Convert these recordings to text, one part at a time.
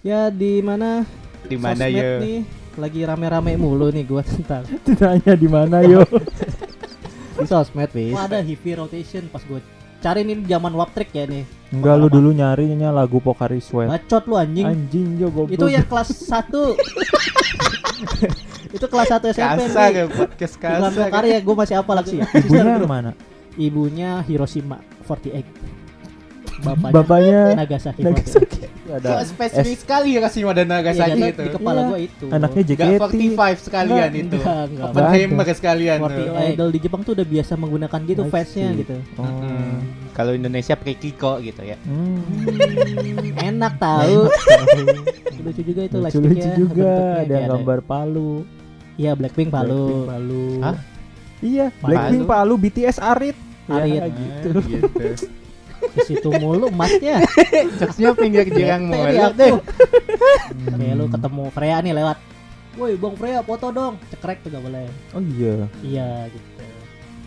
Ya di mana Di mana ya? nih lagi rame-rame mulu nih gua tentang Ditanya di mana yo? di sosmed wis. Wah, ada heavy rotation pas gua cari nih zaman wap trick ya nih. Enggak lu dulu nyarinya lagu Pokari Sweat. Bacot lu anjing. Anjing yo goblok. Itu yang kelas 1. itu kelas 1 SMP Kasar nih. ya podcast Iklan kasar. karya gue masih apa lagi ya. ibunya mana? Ibunya Hiroshima 48. Bapaknya, Bapaknya Nagasaki. 48. Nagasaki. Ada spesifik sekali ya kasih Wada Iya, Nagasaki di- itu. Di kepala Iya. gua itu. anaknya Gak JKT. 45 sekalian itu. Enggak, enggak. Oppenheimer sekalian 40 tuh. idol di Jepang tuh udah biasa menggunakan gitu face-nya gitu. Oh. Hmm. Kalau Indonesia pakai Kiko gitu ya. Hmm. Enak tahu. Lucu juga itu Lucu-lucu lightsticknya, juga ada gambar Palu. Iya Blackpink Blackpink Palu. Palu. Hah? Iya. Blackpink Palu, BTS Arit. Arit. Ya, gitu. Ah, gitu. Ke situ mulu emasnya. Jokesnya pinggir jirang mulu nih deh. aku. Kayak lu ketemu Freya nih lewat. Woi Bang Freya foto dong. Cekrek tuh gak boleh. Oh iya. Iya gitu.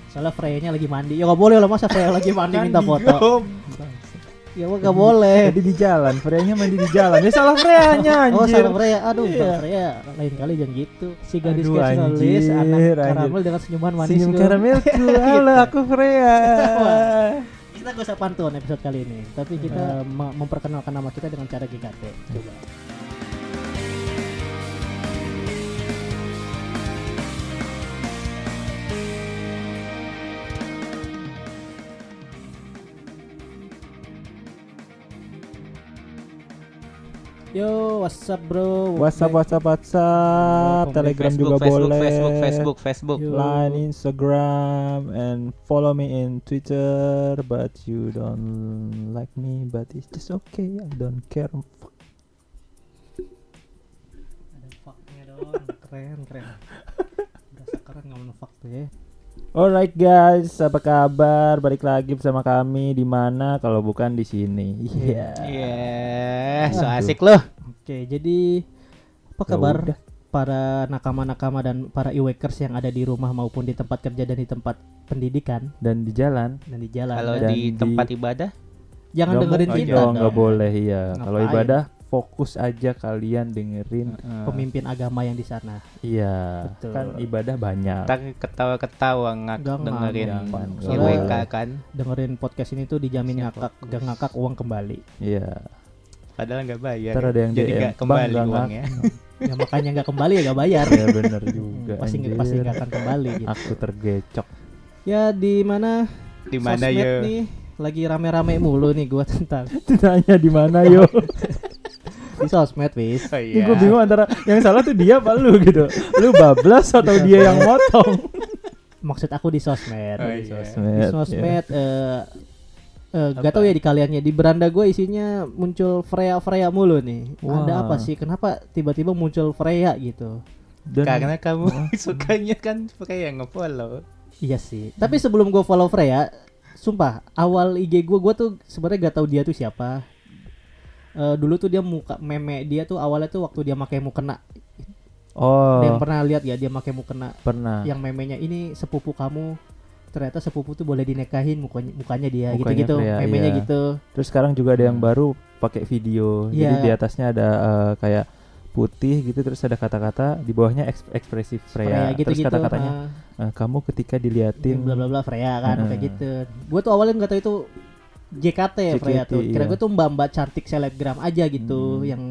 Soalnya Freya-nya lagi mandi. Ya gak boleh lah masa Freya lagi mandi minta foto. Ya gak gak boleh. Tadi di jalan, Freya-nya mandi di jalan. Ya salah Freya-nya Oh anjir. salah Freya, aduh Iya. Bang Freya lain kali jangan gitu. Si gadis Aduh, anjir, anak anjir. karamel dengan senyuman manis. Senyum gua. karamelku, halo aku Freya. Kita gak usah pantun episode kali ini, tapi kita me- memperkenalkan nama kita dengan cara GKT. Coba. Yo, what's up bro? WhatsApp, WhatsApp, WhatsApp, Welcome Telegram Facebook, juga Facebook, boleh. Facebook, Facebook, Facebook. Yo. Line, Instagram, and follow me in Twitter. But you don't like me, but it's just okay. I don't care. Fuck. Ada fucknya dong, keren keren. Berasa keren ngomong fuck tuh ya. Alright guys, apa kabar? Balik lagi bersama kami di mana kalau bukan di sini. Iya. Iya, so Aduh. asik loh. Oke, jadi apa Ya kabar udah. para nakama-nakama dan para e-workers yang ada di rumah maupun di tempat kerja dan di tempat pendidikan Dan di jalan. dan di jalan. Kalau Dan Dan di tempat ibadah, jangan dengerin kita Oh, dong. nggak boleh iya. Kalau ibadah fokus aja kalian dengerin. Heeh. Pemimpin agama yang di sana. Iya. Betul. Kan ibadah banyak. ntar ketawa-ketawa ngak Nggak dengerin. IWK kan. Dengerin podcast ini tuh dijamin Siap, ngakak, fokus. gak ngakak uang kembali. Iya. Padahal nggak bayar. Ntar ada yang Jadi nggak "Bang, kembali nggak uangnya. ya makanya nggak kembali ya gak bayar. Ya bener juga. pasti anjir. pasti nggak akan kembali gitu. Aku tergecok. Ya di mana Di mana ya? nih lagi rame-rame mulu nih gua tentang Ditanya di mana yo? di sosmed wis. Oh Ini iya. gue bingung antara yang salah tuh dia apa lu gitu. Lu bablas atau dia yang motong? Maksud aku di sosmed. Oh Di iya. Sosmed. di sosmed eh eh, gak tahu ya di kaliannya di beranda gue isinya muncul Freya Freya mulu nih Wah. ada apa sih kenapa tiba-tiba muncul Freya gitu Dan Karena kamu sukanya kan pakai yang nge-follow. iya sih tapi sebelum gue follow Freya sumpah awal IG gue gue tuh sebenarnya gak tahu dia tuh siapa Eh, dulu tuh dia muka meme dia tuh awalnya tuh waktu dia pakai mukena oh ada yang pernah lihat ya dia pakai mukena pernah. yang memenya ini sepupu kamu ternyata sepupu tuh boleh dinikahin mukanya mukanya dia Mukanya gitu-gitu memenya iya. gitu Terus sekarang juga ada yang Hmm. baru pakai video. Jadi Iya. di atasnya ada eh, kayak putih gitu terus ada kata-kata di bawahnya eks- ekspresif Freya. gitu terus gitu kata-katanya eh, kamu ketika diliatin bla bla bla Freya kan Heeh. kayak gitu gue tuh awalnya nggak tahu itu JKT, Freya JKT, tuh kira iya. gue tuh mbak mbak cantik selebgram aja gitu Hmm. yang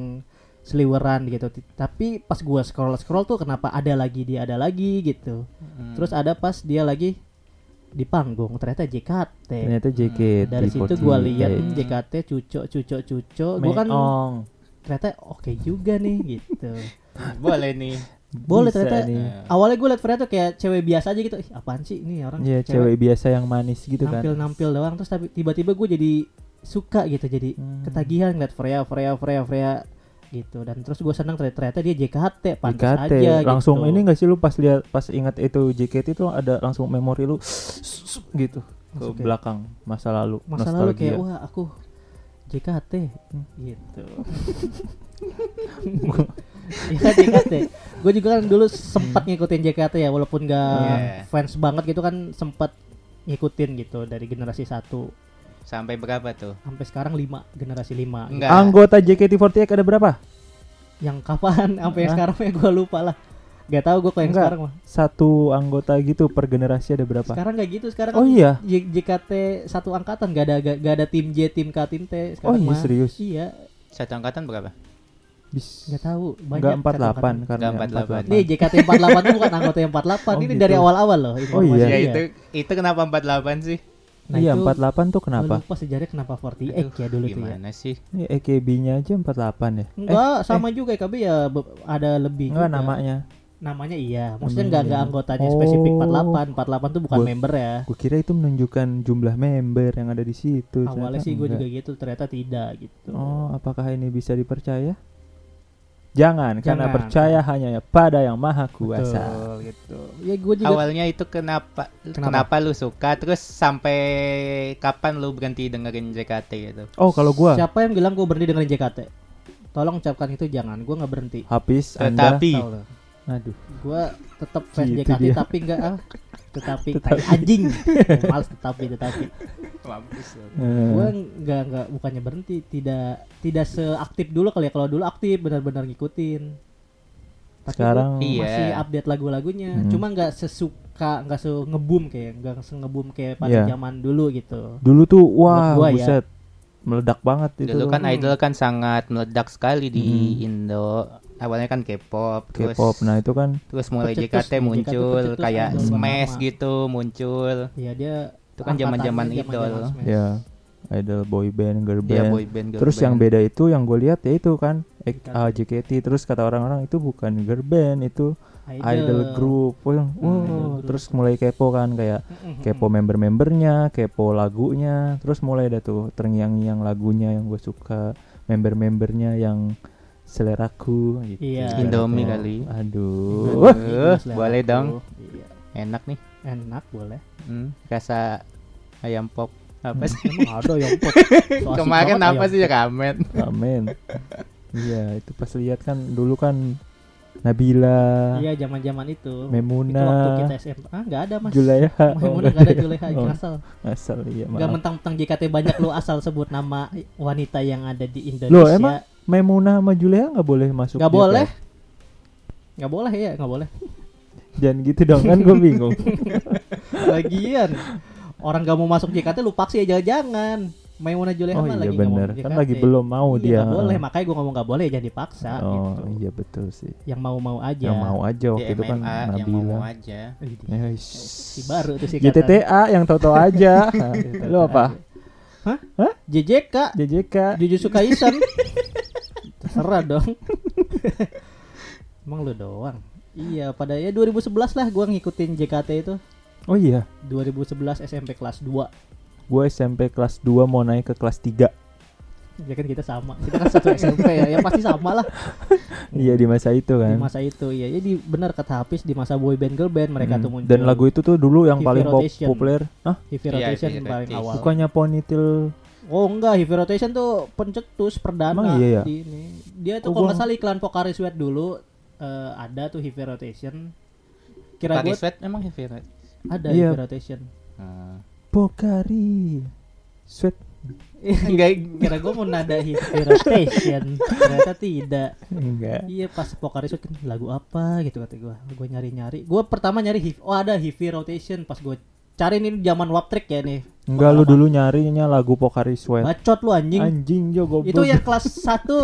seliweran gitu tapi pas gue scroll scroll tuh kenapa ada lagi dia ada lagi gitu Hmm. terus ada pas dia lagi di panggung ternyata JKT ternyata JKT. dari situ gue lihat hmm, JKT cucok cucok cucok gue kan. Ternyata oke juga nih gitu boleh nih. boleh Bisa ternyata nih. awalnya gue liat Freya tuh kayak cewek biasa aja gitu ih apaan sih ini orang Iya, cewek biasa yang manis gitu kan. nampil nampil doang terus tapi tiba-tiba gue jadi suka gitu jadi Hmm. ketagihan ngeliat Freya Freya Freya Freya gitu dan terus gue senang ternyata, ternyata dia JKT pantas JKT aja langsung gitu. ini gak sih lu pas lihat pas ingat itu JKT itu ada langsung memori lu gitu ke belakang masa lalu masa lalu nostalgia. kayak wah aku JKT gitu Iya JKT gue juga kan dulu sempat ngikutin JKT ya walaupun gak Yeah. fans banget gitu kan sempat ngikutin gitu dari generasi 1 Sampai berapa tuh? sampai sekarang 5 generasi 5 Enggak. Anggota JKT48 ada berapa? Yang kapan? Sampai yang sekarang ya gue lupa lah. Gak tahu gue kok yang Enggak. sekarang mah. Satu anggota gitu per generasi ada berapa? Sekarang gak gitu. Sekarang Oh kan iya. J- JKT satu angkatan gak ada gak, gak ada tim J, tim K, tim T. Oh Sekarang iya mah. serius. Iya. Satu angkatan berapa? Bis. Gak tahu. Enggak Banyak satu 48 angkatan. karena Enggak 48. Nih JKT 48 itu bukan anggota yang 48 Oh, Ini gitu. dari awal-awal loh Oh, iya. informasinya. Ya itu itu kenapa 48 sih? Nah, iya, itu 48 tuh kenapa? lupa sejarahnya kenapa 48 Aduh, ya dulu tuh ya Gimana sih? Ini EKB-nya aja 48 ya? Enggak, sama juga EKB ya be- ada lebih Enggak juga. namanya. Namanya iya. Maksudnya Namanya enggak enggak iya. anggotanya spesifik Oh. 48. 48 tuh bukan Gua- member ya. Gue kira itu menunjukkan jumlah member yang ada di situ. Awalnya ternyata sih gue juga gitu, ternyata tidak gitu. Oh, apakah ini bisa dipercaya? Jangan, karena Jangan. percaya hanya pada yang maha kuasa. Betul gitu. Ya gue juga Awalnya itu kenapa, Kenapa? kenapa lu suka terus sampai kapan lu berhenti dengerin JKT gitu? Oh, kalau gua siapa yang bilang gue berhenti dengerin JKT? Tolong ucapkan itu jangan, gue nggak berhenti. habis Anda. Tetapi lo. Aduh. Gue tetap fans Gitu JKT dia. tapi enggak ah. Tetapi Tetapi. anjing. Males tetapi tetapi. mampus lu. Eh, gue nggak nggak bukannya berhenti tidak tidak seaktif dulu kali ya kalau dulu aktif benar-benar ngikutin Tapi Sekarang- gua Iya. masih update lagu-lagunya Hmm. cuma nggak sesuka nggak se ngebum kayak nggak se ngebum kayak pada Iya. zaman dulu gitu dulu tuh wah, gua ya. buset. Meledak banget itu. Dulu kan idol kan sangat meledak sekali di Hmm. Indo. Awalnya kan K-pop, terus K-pop. Nah, itu kan terus mulai Pecetus JKT muncul, JKT pecetus kayak idol Smash gitu muncul. ya dia Itu kan zaman-zaman idol. zaman-zaman Smash. ya idol boy band, girl Iya band. boy band, girl Terus yang band. beda itu yang gue lihat ya itu kan ek- JKT. ah, JKT terus kata orang-orang itu bukan girl band itu idol, group. Wah, Hmm, wow, idol group. terus mulai kepo kan kayak kepo member-membernya, kepo lagunya, terus mulai dah tuh terngiang-ngiang lagunya yang gue suka, member-membernya yang seleraku gitu. Iya. Indomie kali. Aduh. Indomie, lah boleh dong. Iya. Enak nih. enak boleh Hmm, rasa ayam pop apa sih? emang ada yang pop So Kemarin apa ayam sih ya ramen? Amin. iya, itu pas lihat kan dulu kan Nabila, Iya zaman-zaman itu. Memuna. Itu waktu kita SMA. Ah nggak ada mas. Juleha. Memuna Oh, nggak ada Juleha Oh, asal. asal iya Nggak maaf. mentang-mentang JKT banyak lu asal sebut nama wanita yang ada di Indonesia. Loh, emang Memuna sama Juleha nggak boleh masuk nggak boleh? Nggak boleh ya nggak boleh. Jangan gitu dong kan gue bingung. Lagian orang gak mau masuk JKT lu paksa ya jangan. Maimuna Juleha oh mah iya lagi bener masuk kan lagi belum mau Iya, dia. nggak boleh makanya gua ngomong nggak boleh jangan dipaksa Oh gitu. iya betul sih. Yang mau-mau aja. Yang mau aja Di waktu itu kan MMA yang mau Nabila. mau aja. Widih, Ya, Si baru tuh si GTTA yang tahu-tahu aja. Lu apa? Hah? Hah? JJK JJK. Jujutsu Kaisen Terserah dong. Emang lu doang? Iya pada ya 2011 lah gua ngikutin JKT itu. Oh iya, 2011 SMP kelas 2 gue SMP kelas 2 mau naik ke kelas 3 Ya kan kita sama. Kita kan satu SMP ya. Ya pasti sama lah. Iya di masa itu Di kan. masa itu iya. Jadi benar kata Hafiz Di masa boy band girl band Mereka Hmm. tuh muncul. Dan lagu itu tuh dulu yang Heavy paling Rotation. populer. Hah? Heavy Iya, Rotation Heavy paling awal. Bukannya ponytail Oh enggak Heavy Rotation tuh pencetus perdana Emang iya ya? di ini. Dia tuh Oh, kalau nggak salah iklan Pocari Sweat dulu eh, Ada tuh Heavy Rotation Kira gue sweat emang heavy right? ada Iya. Heavy Rotation Hmm. Pokari. Sweat. Enggak Kira gue mau nada Heavy Rotation Ternyata tidak Enggak. Iya pas Pocari Sweat kan lagu apa gitu kata gue Gue nyari-nyari Gue pertama nyari Heavy Oh ada Heavy Rotation Pas gue cari nih zaman Wap Trick ya nih. Enggak lu dulu nyarinya lagu Pokari Sweat. Bacot lu anjing. Anjing jo goblok. Itu yang kelas 1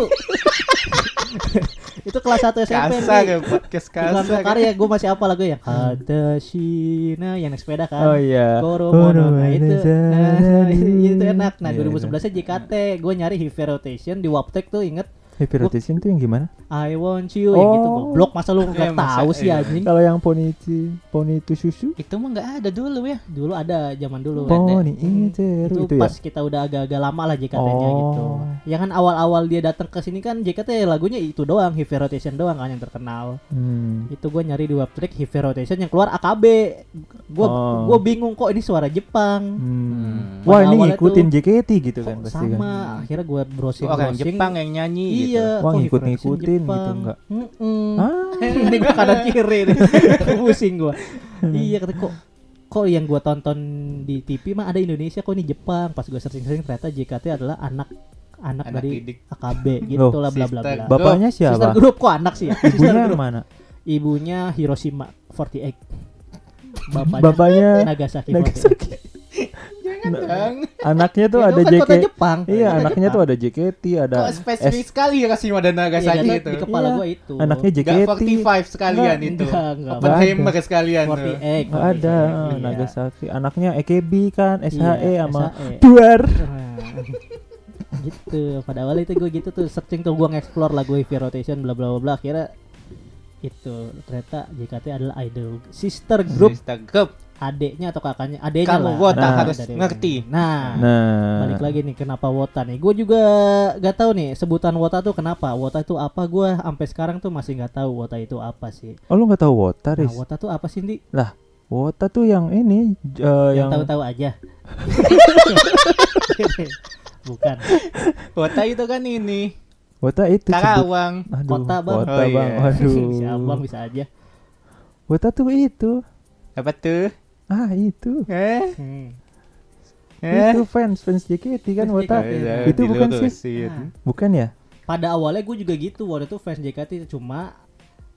Itu kelas 1 SMP kasar nih. ya podcast Iklan kasar. Pocari ya gue masih apa lagu yang Hadashina yang naik sepeda kan. Oh iya. Koromono nah itu. Nah, itu enak. Nah Iya, 2011 nya JKT gue nyari Heavy Rotation di Waptek tuh inget Rotation tuh yang gimana? I want you yang gitu Oh. goblok masa lu nggak Eh, tahu sih iya. anjing Kalau yang poni itu poni itu susu? Itu mah enggak ada dulu ya. dulu ada zaman dulu Poni Hmm, itu itu itu ya. pas kita udah agak-agak lama lah JKT-nya Oh. gitu ya kan awal-awal dia datang ke sini kan JKT lagunya itu doang Heavy Rotation doang kan yang terkenal Hmm. itu gue nyari di webtrick Heavy Rotation yang keluar AKB gue Oh. gue bingung kok ini suara Jepang Hmm. Hmm. Wah ini ngikutin tuh, JKT gitu kan pasti kan. sama akhirnya gue browsing Orang browsing Jepang yang nyanyi iya Wah, kok ngikut- Heavy Rotation ngikutin gitu, enggak? Mm-mm. Ah. ini gue kanan kiri nih pusing gue iya kata kok kok yang gue tonton di TV mah ada Indonesia kok ini Jepang pas gue searching searching ternyata JKT adalah anak anak, Anak dari didik. AKB gitu lah bla bla sister. bla. Bapaknya Sister siapa? grup kok anak sih ya? Sister Ibunya mana? Ibunya Hiroshima 48. Bapaknya, Bapaknya Nagasaki, 48. Nagasaki. Jangan. Anaknya tuh Ya, ada kan kota JKT. Jepang. Iya, anaknya Jepang. tuh ada JKT, ada Kok spesifik S- sekali ya kasih Iya, Nagasaki kan, itu. Di kepala Iya. gua itu. Anaknya Gak JKT. 45 sekalian itu. Enggak, enggak. Oppenheimer sekalian tuh. 48. Nggak ada Iya. Nagasaki. Anaknya EKB kan, SHE Iya, sama SHE. Duar. Nah, gitu pada awal itu gue gitu tuh searching tuh gue nge-explore lagu heavy rotation bla bla bla bla kira itu ternyata JKT adalah idol sister group Sister group. Adeknya atau kakaknya adeknya Kamu lah Wota Nah. harus ngerti. nah, Nah, balik lagi nih kenapa Wota nih gue juga gak tahu nih sebutan Wota tuh kenapa Wota itu apa gue sampai sekarang tuh masih nggak tahu Wota itu apa sih oh lu nggak tahu Wota, nah? Wota tuh apa sih Ndi? Wota tuh yang ini eh, yang yang tahu-tahu aja bukan Wota itu kan ini. Wota itu sebut- Karawang. Aduh, Kota, Bang. Wota, Oh, iya. Bang. Waduh. si abang bisa aja Wota tuh itu. Apa tuh? Ah, itu. Eh? hmm. Eh? Itu fans fans JKT kan Wota. JKT. iya, Itu bukan sih? Nah. Bukan ya? pada awalnya gue juga gitu waktu itu fans JKT cuma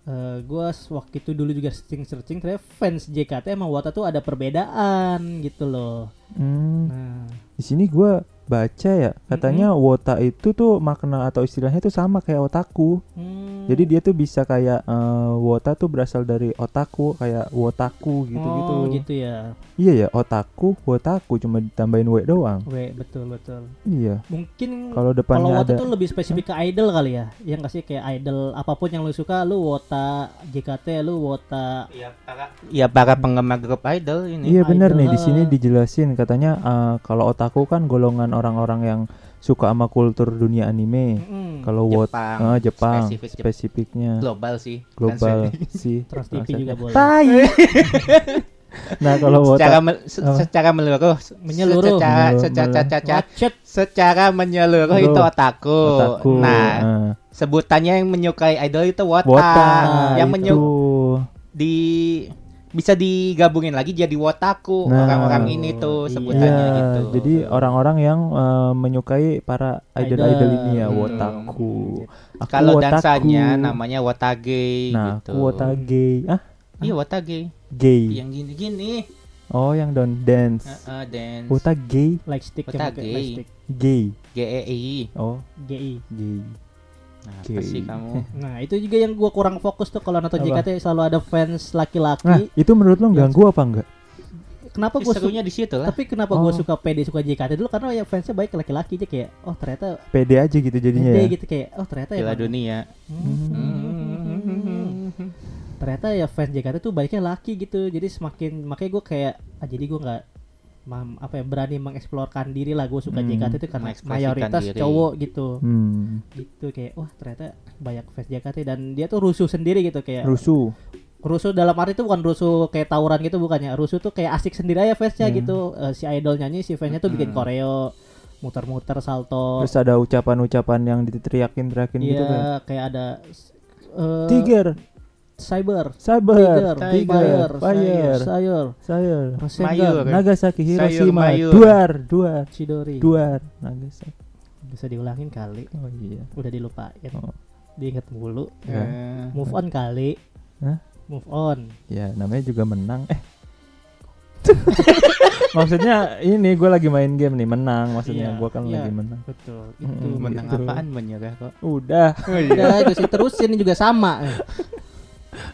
eh gue waktu itu dulu juga searching searching ternyata fans JKT emang Wota tuh ada perbedaan gitu loh Hmm, nah di sini gua baca ya, katanya Wota itu tuh makna atau istilahnya tuh sama kayak otaku. hmm. Jadi dia tuh bisa kayak eh, Wota tuh berasal dari otaku, kayak wotaku gitu-gitu. oh gitu ya Iya ya, otaku, wotaku cuma ditambahin w doang. we betul betul Iya. mungkin Kalau kalau depannya Wota ada tuh lebih spesifik ke idol kali ya yang kasih kayak idol apa pun yang lu suka lu Wota JKT lu Wota Iya para Iya para penggemar grup idol ini. Iya benar idol, nih di sini dijelasin katanya eh, kalau otaku kan golongan orang-orang yang suka sama kultur dunia anime. Mm-mm. Kalau Wot Jepang. eh, Jepang Spesifik spesifiknya global sih. global sih. Trans TV juga boleh Tai. nah kalau secara Wota mel- se- apa? secara menyeluruh Menyeluruh. secara Menyeluruh, secara menyeluruh. secara, secara menyeluruh Menyeluruh. itu otaku. otaku. Nah, eh, sebutannya yang menyukai idol itu wota. Wota yang itu. menyu di bisa digabungin lagi jadi wotaku Nah. orang-orang ini tuh Iya. sebutannya Iya, gitu. jadi orang-orang yang eh, menyukai para idol-idol Idol. ini ya, Hmm. wotaku. Aku Kalau dansanya namanya wotage Nah, gitu. wotage. Ah, Iya wotage. gay. Yang gini-gini. Oh, yang don't dance. Heeh, dance. Wota gay, like stick pakai gay. like stick gay. G E I. Oh, GI gay. Nah, apa Gay. sih kamu? Nah itu juga yang gua kurang fokus tuh kalau nonton? JKT selalu ada fans Nah, laki-laki. itu menurut lo ganggu apa enggak? kenapa Ya, gua suka? serunya di situ lah. Tapi kenapa gua Oh. suka PD suka JKT dulu karena ya fansnya baik laki-laki aja kayak oh ternyata Pede aja gitu jadinya pede ya. gitu kayak oh ternyata Gila emang- dunia. Hmm. Ternyata ya fans JKT tuh baiknya laki gitu jadi semakin makanya gue kayak ah, jadi gue nggak apa ya berani mengeksplorkan diri lah gue suka Hmm. JKT itu karena mayoritas diri. cowok gitu Hmm, gitu kayak wah ternyata banyak fans JKT dan dia tuh rusuh sendiri gitu kayak rusuh. rusuh dalam arti itu bukan rusuh kayak tawuran gitu bukannya rusuh tuh kayak asik sendiri aja fansnya Hmm. gitu Eh, si idol nyanyi si fansnya tuh bikin Hmm. koreo muter-muter salto Terus ada ucapan-ucapan yang diteriakin-teriakin gitu kan. Iya kayak ada eh, Tiger, cyber Saber, Tiger, Tiger, Fire, Fire, Sayur, Sayur, Mayur. Nagasaki, Sayur Hiroshima, mayur. Duar, Duar, Chidori. Duar, Nagasaki. Bisa diulangin kali. Oh iya. Udah dilupain. Oh. Diinget mulu. Ya. Eh, Move on kali. Hah? Move on. Ya namanya juga menang. Eh. maksudnya ini gue lagi main game nih menang. Maksudnya Iya, gue kan iya. lagi menang. Betul. Itu. menang gitu. apaan menyerah kok. Udah. Udah, gue sih terusin juga sama.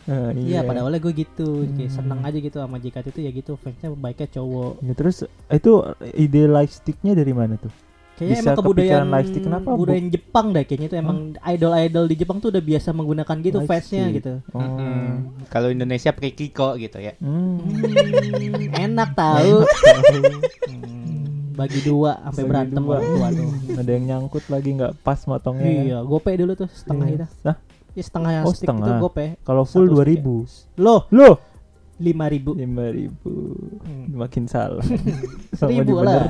Eh, Iya, pada awalnya gue gitu. Kayak Hmm. seneng aja gitu sama JKT itu ya gitu. Fansnya baiknya cowok. Ya, terus itu ide lightsticknya dari mana tuh? Kayaknya Bisa emang kebudayaan kepikiran lightstick kenapa, Bu? budaya Jepang dah kayaknya itu emang idol-idol di Jepang tuh udah biasa menggunakan gitu fansnya gitu. Oh. Mm-mm. Kalau Indonesia Prikiko gitu ya. Hmm. Hmm, enak tahu. Hmm, bagi dua sampai berantem dua. tuh. Ada yang nyangkut lagi nggak pas motongnya. kan? Iya, gope dulu tuh setengah Iya. itu. Nah, Ya setengah Oh, stick setengah. itu gope. kalau full Satu 2000. Loh, Loh, 5000. 5000. Hmm. Makin salah. Seribu lah.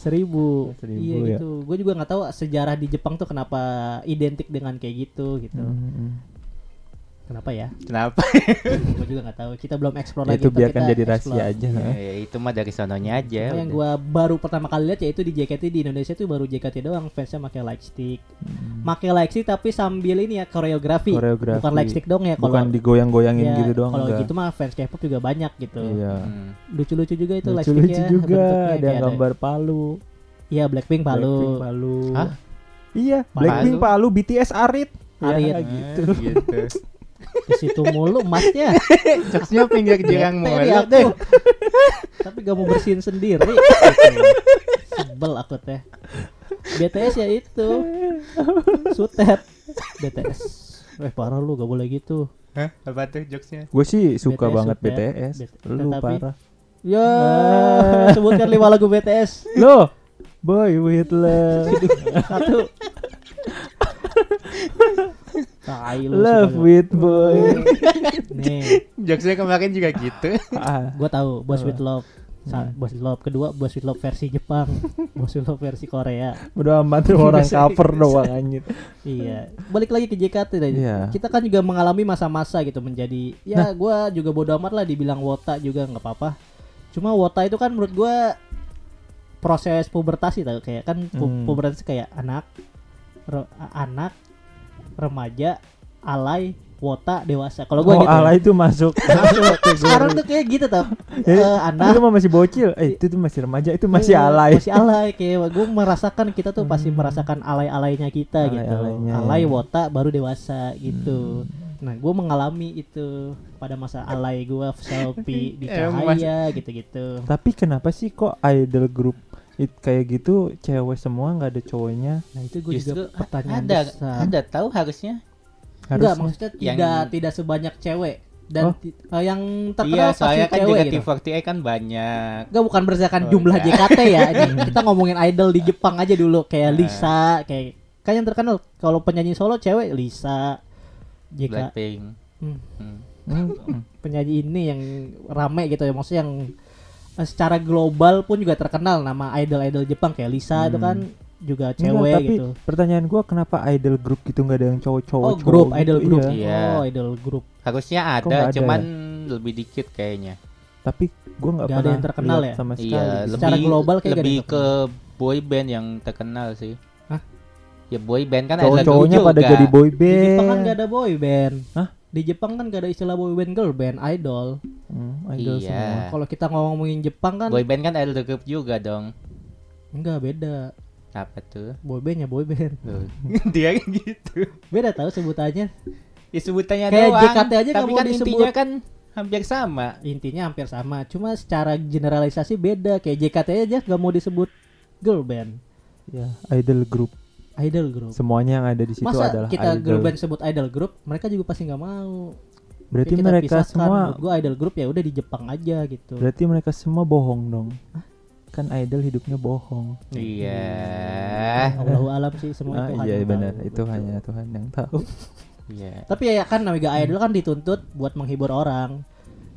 Seribu. Seribu, iya ya. gitu. Gue juga nggak tahu sejarah di Jepang tuh kenapa identik dengan kayak gitu gitu. Hmm. Kenapa ya? Kenapa? gue juga nggak tahu. Kita belum explore Ya, lagi. itu biarkan kita jadi rahasia explore. aja. Ya, ya, itu mah dari sononya aja. Cuma yang gua baru pertama kali lihat yaitu di JKT di Indonesia tuh baru JKT doang fansnya pakai light stick. Hmm. Pakai light stick tapi sambil ini ya koreografi. Koreografi. Bukan light stick dong ya kalau Bukan digoyang-goyangin ya, gitu doang Kalau gitu mah fans K-pop juga banyak gitu. Iya. Hmm. Lucu-lucu juga itu light Lucu-lucu sticknya. juga bentuknya ada yang gambar palu. Iya Blackpink palu. Blackpink palu. Hah? Iya. Blackpink palu, BTS arit. Arit. Ya, gitu. Ah, gitu. Ke situ mulu emasnya. Jokesnya pinggir jirang mulu aku. deh. Tapi gak mau bersihin sendiri. Sebel aku teh. BTS ya itu. Sutet. BTS. Eh parah lu gak boleh gitu. Hah? Apa tuh jokesnya? Gue sih suka BTS banget suka. BTS. Bet- Lu tetapi- parah. Ya, Ah. sebutkan lima lagu BTS. Lo, boy with love, Satu. Tai lu love with boy. Nih, Jokesnya kemarin juga gitu. ah, gua tahu Boss with Love. Sa- Hmm. Boss with Love kedua Boss with Love versi Jepang. Boss with Love versi Korea. udah amat tuh orang cover doang anjir. Iya, balik lagi ke JKT tadi. Iya. Kita kan juga mengalami masa-masa gitu menjadi ya gua juga bodo amat lah dibilang wota juga nggak apa-apa. Cuma wota itu kan menurut gua proses pubertasi tau kayak kan pu- Hmm. pubertas kayak anak anak remaja alay wota dewasa. Kalau gua oh, gitu. ala itu masuk. Sekarang tuh kayak gitu tau. Jadi, Eh, anak itu mah masih bocil. Eh, itu tuh masih remaja, itu masih Iya, alay. Masih alay kayak gue merasakan kita tuh pasti Hmm. merasakan alay-alaynya kita gitu. Alay-alaynya, Alay ya. wota baru dewasa gitu. Hmm. Nah, gue mengalami itu pada masa alay gue selfie di Eh, cahaya gitu-gitu. Tapi kenapa sih kok idol group it kayak gitu cewek semua nggak ada cowoknya? Nah, itu gue juga pertanyaan ada besar. ada tahu harusnya. Enggak, maksudnya Yang- tidak tidak sebanyak cewek dan Oh. eh, yang Iya, terkenal pasti soalnya kan cewek juga gitu. T48 kan banyak. Enggak bukan berdasarkan Oh, jumlah enggak. JKT ya. Ini kita ngomongin idol di Jepang aja dulu kayak Nah. Lisa, kayak kan yang terkenal kalau penyanyi solo cewek Lisa, JK, Blackpink. Hmm. Hmm. Hmm. penyanyi ini yang rame gitu ya maksudnya yang secara global pun juga terkenal nama idol-idol Jepang kayak Lisa itu Hmm. kan juga Enggak, cewek tapi gitu. pertanyaan gua kenapa idol grup gitu nggak ada yang cowok-cowok? Oh, grup, cowok idol gitu? grup. Iya. Iya. Oh, idol grup. Harusnya ada, cuman ya? lebih dikit kayaknya. Tapi gua nggak Nggak ada pernah yang terkenal ya? sama sekali. Iya, gitu. Secara lebih global kayak lebih ke boy band yang terkenal sih. Hah? Ya boy band kan ada Cowok-cowoknya pada juga. jadi boy Di Jepang kan band. gak ada boy band. Hah? Di Jepang kan gak ada istilah boy band, girl band, idol. Hmm, idol Iya. semua. Kalau kita ngomongin Jepang kan Boy band kan idol group juga dong. enggak beda. Apa tuh? Boy bandnya boy band. Dia gitu. Beda tahu sebutannya. Ya sebutannya Kayak doang. JKT aja nggak tapi kan disebut. intinya kan hampir sama. Intinya hampir sama. Cuma secara generalisasi beda. Kayak JKT aja gak mau disebut girl band, Ya, idol grup. Idol group. Semuanya yang ada di situ Masa adalah kita idol. girl band sebut idol group, mereka juga pasti nggak mau. Berarti kita mereka pisahkan. semua gua idol group ya udah di Jepang aja gitu. berarti mereka semua bohong dong. Kan idol hidupnya bohong. Iya. Allahu alam sih semua Ah, Tuhan iya benar, itu hanya Tuhan yang tahu. Iya. Tapi ya kan namanya idol kan dituntut buat menghibur orang.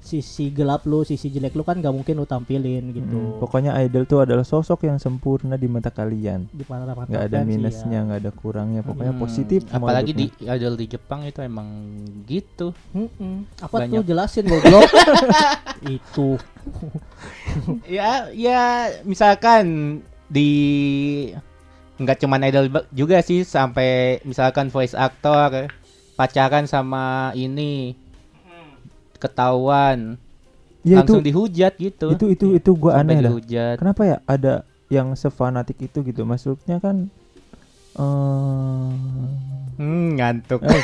Sisi gelap lu, sisi jelek lu kan gak mungkin lu tampilin gitu. Mm, pokoknya idol tuh adalah sosok yang sempurna di mata kalian. di para mata nggak ada minusnya, iya. nggak ada kurangnya. Pokoknya Hmm, positif. Apalagi di idol di Jepang itu emang gitu. Mm-mm. Apa Banyak. tuh jelasin goblok? Itu. ya ya misalkan di nggak cuman idol juga sih sampai misalkan voice actor pacaran sama ini ketahuan Ya itu langsung dihujat gitu itu itu itu gua Sampai aneh dah. dihujat Kenapa ya ada yang sefanatik itu gitu? Maksudnya kan eh hmm, ngantuk Eh,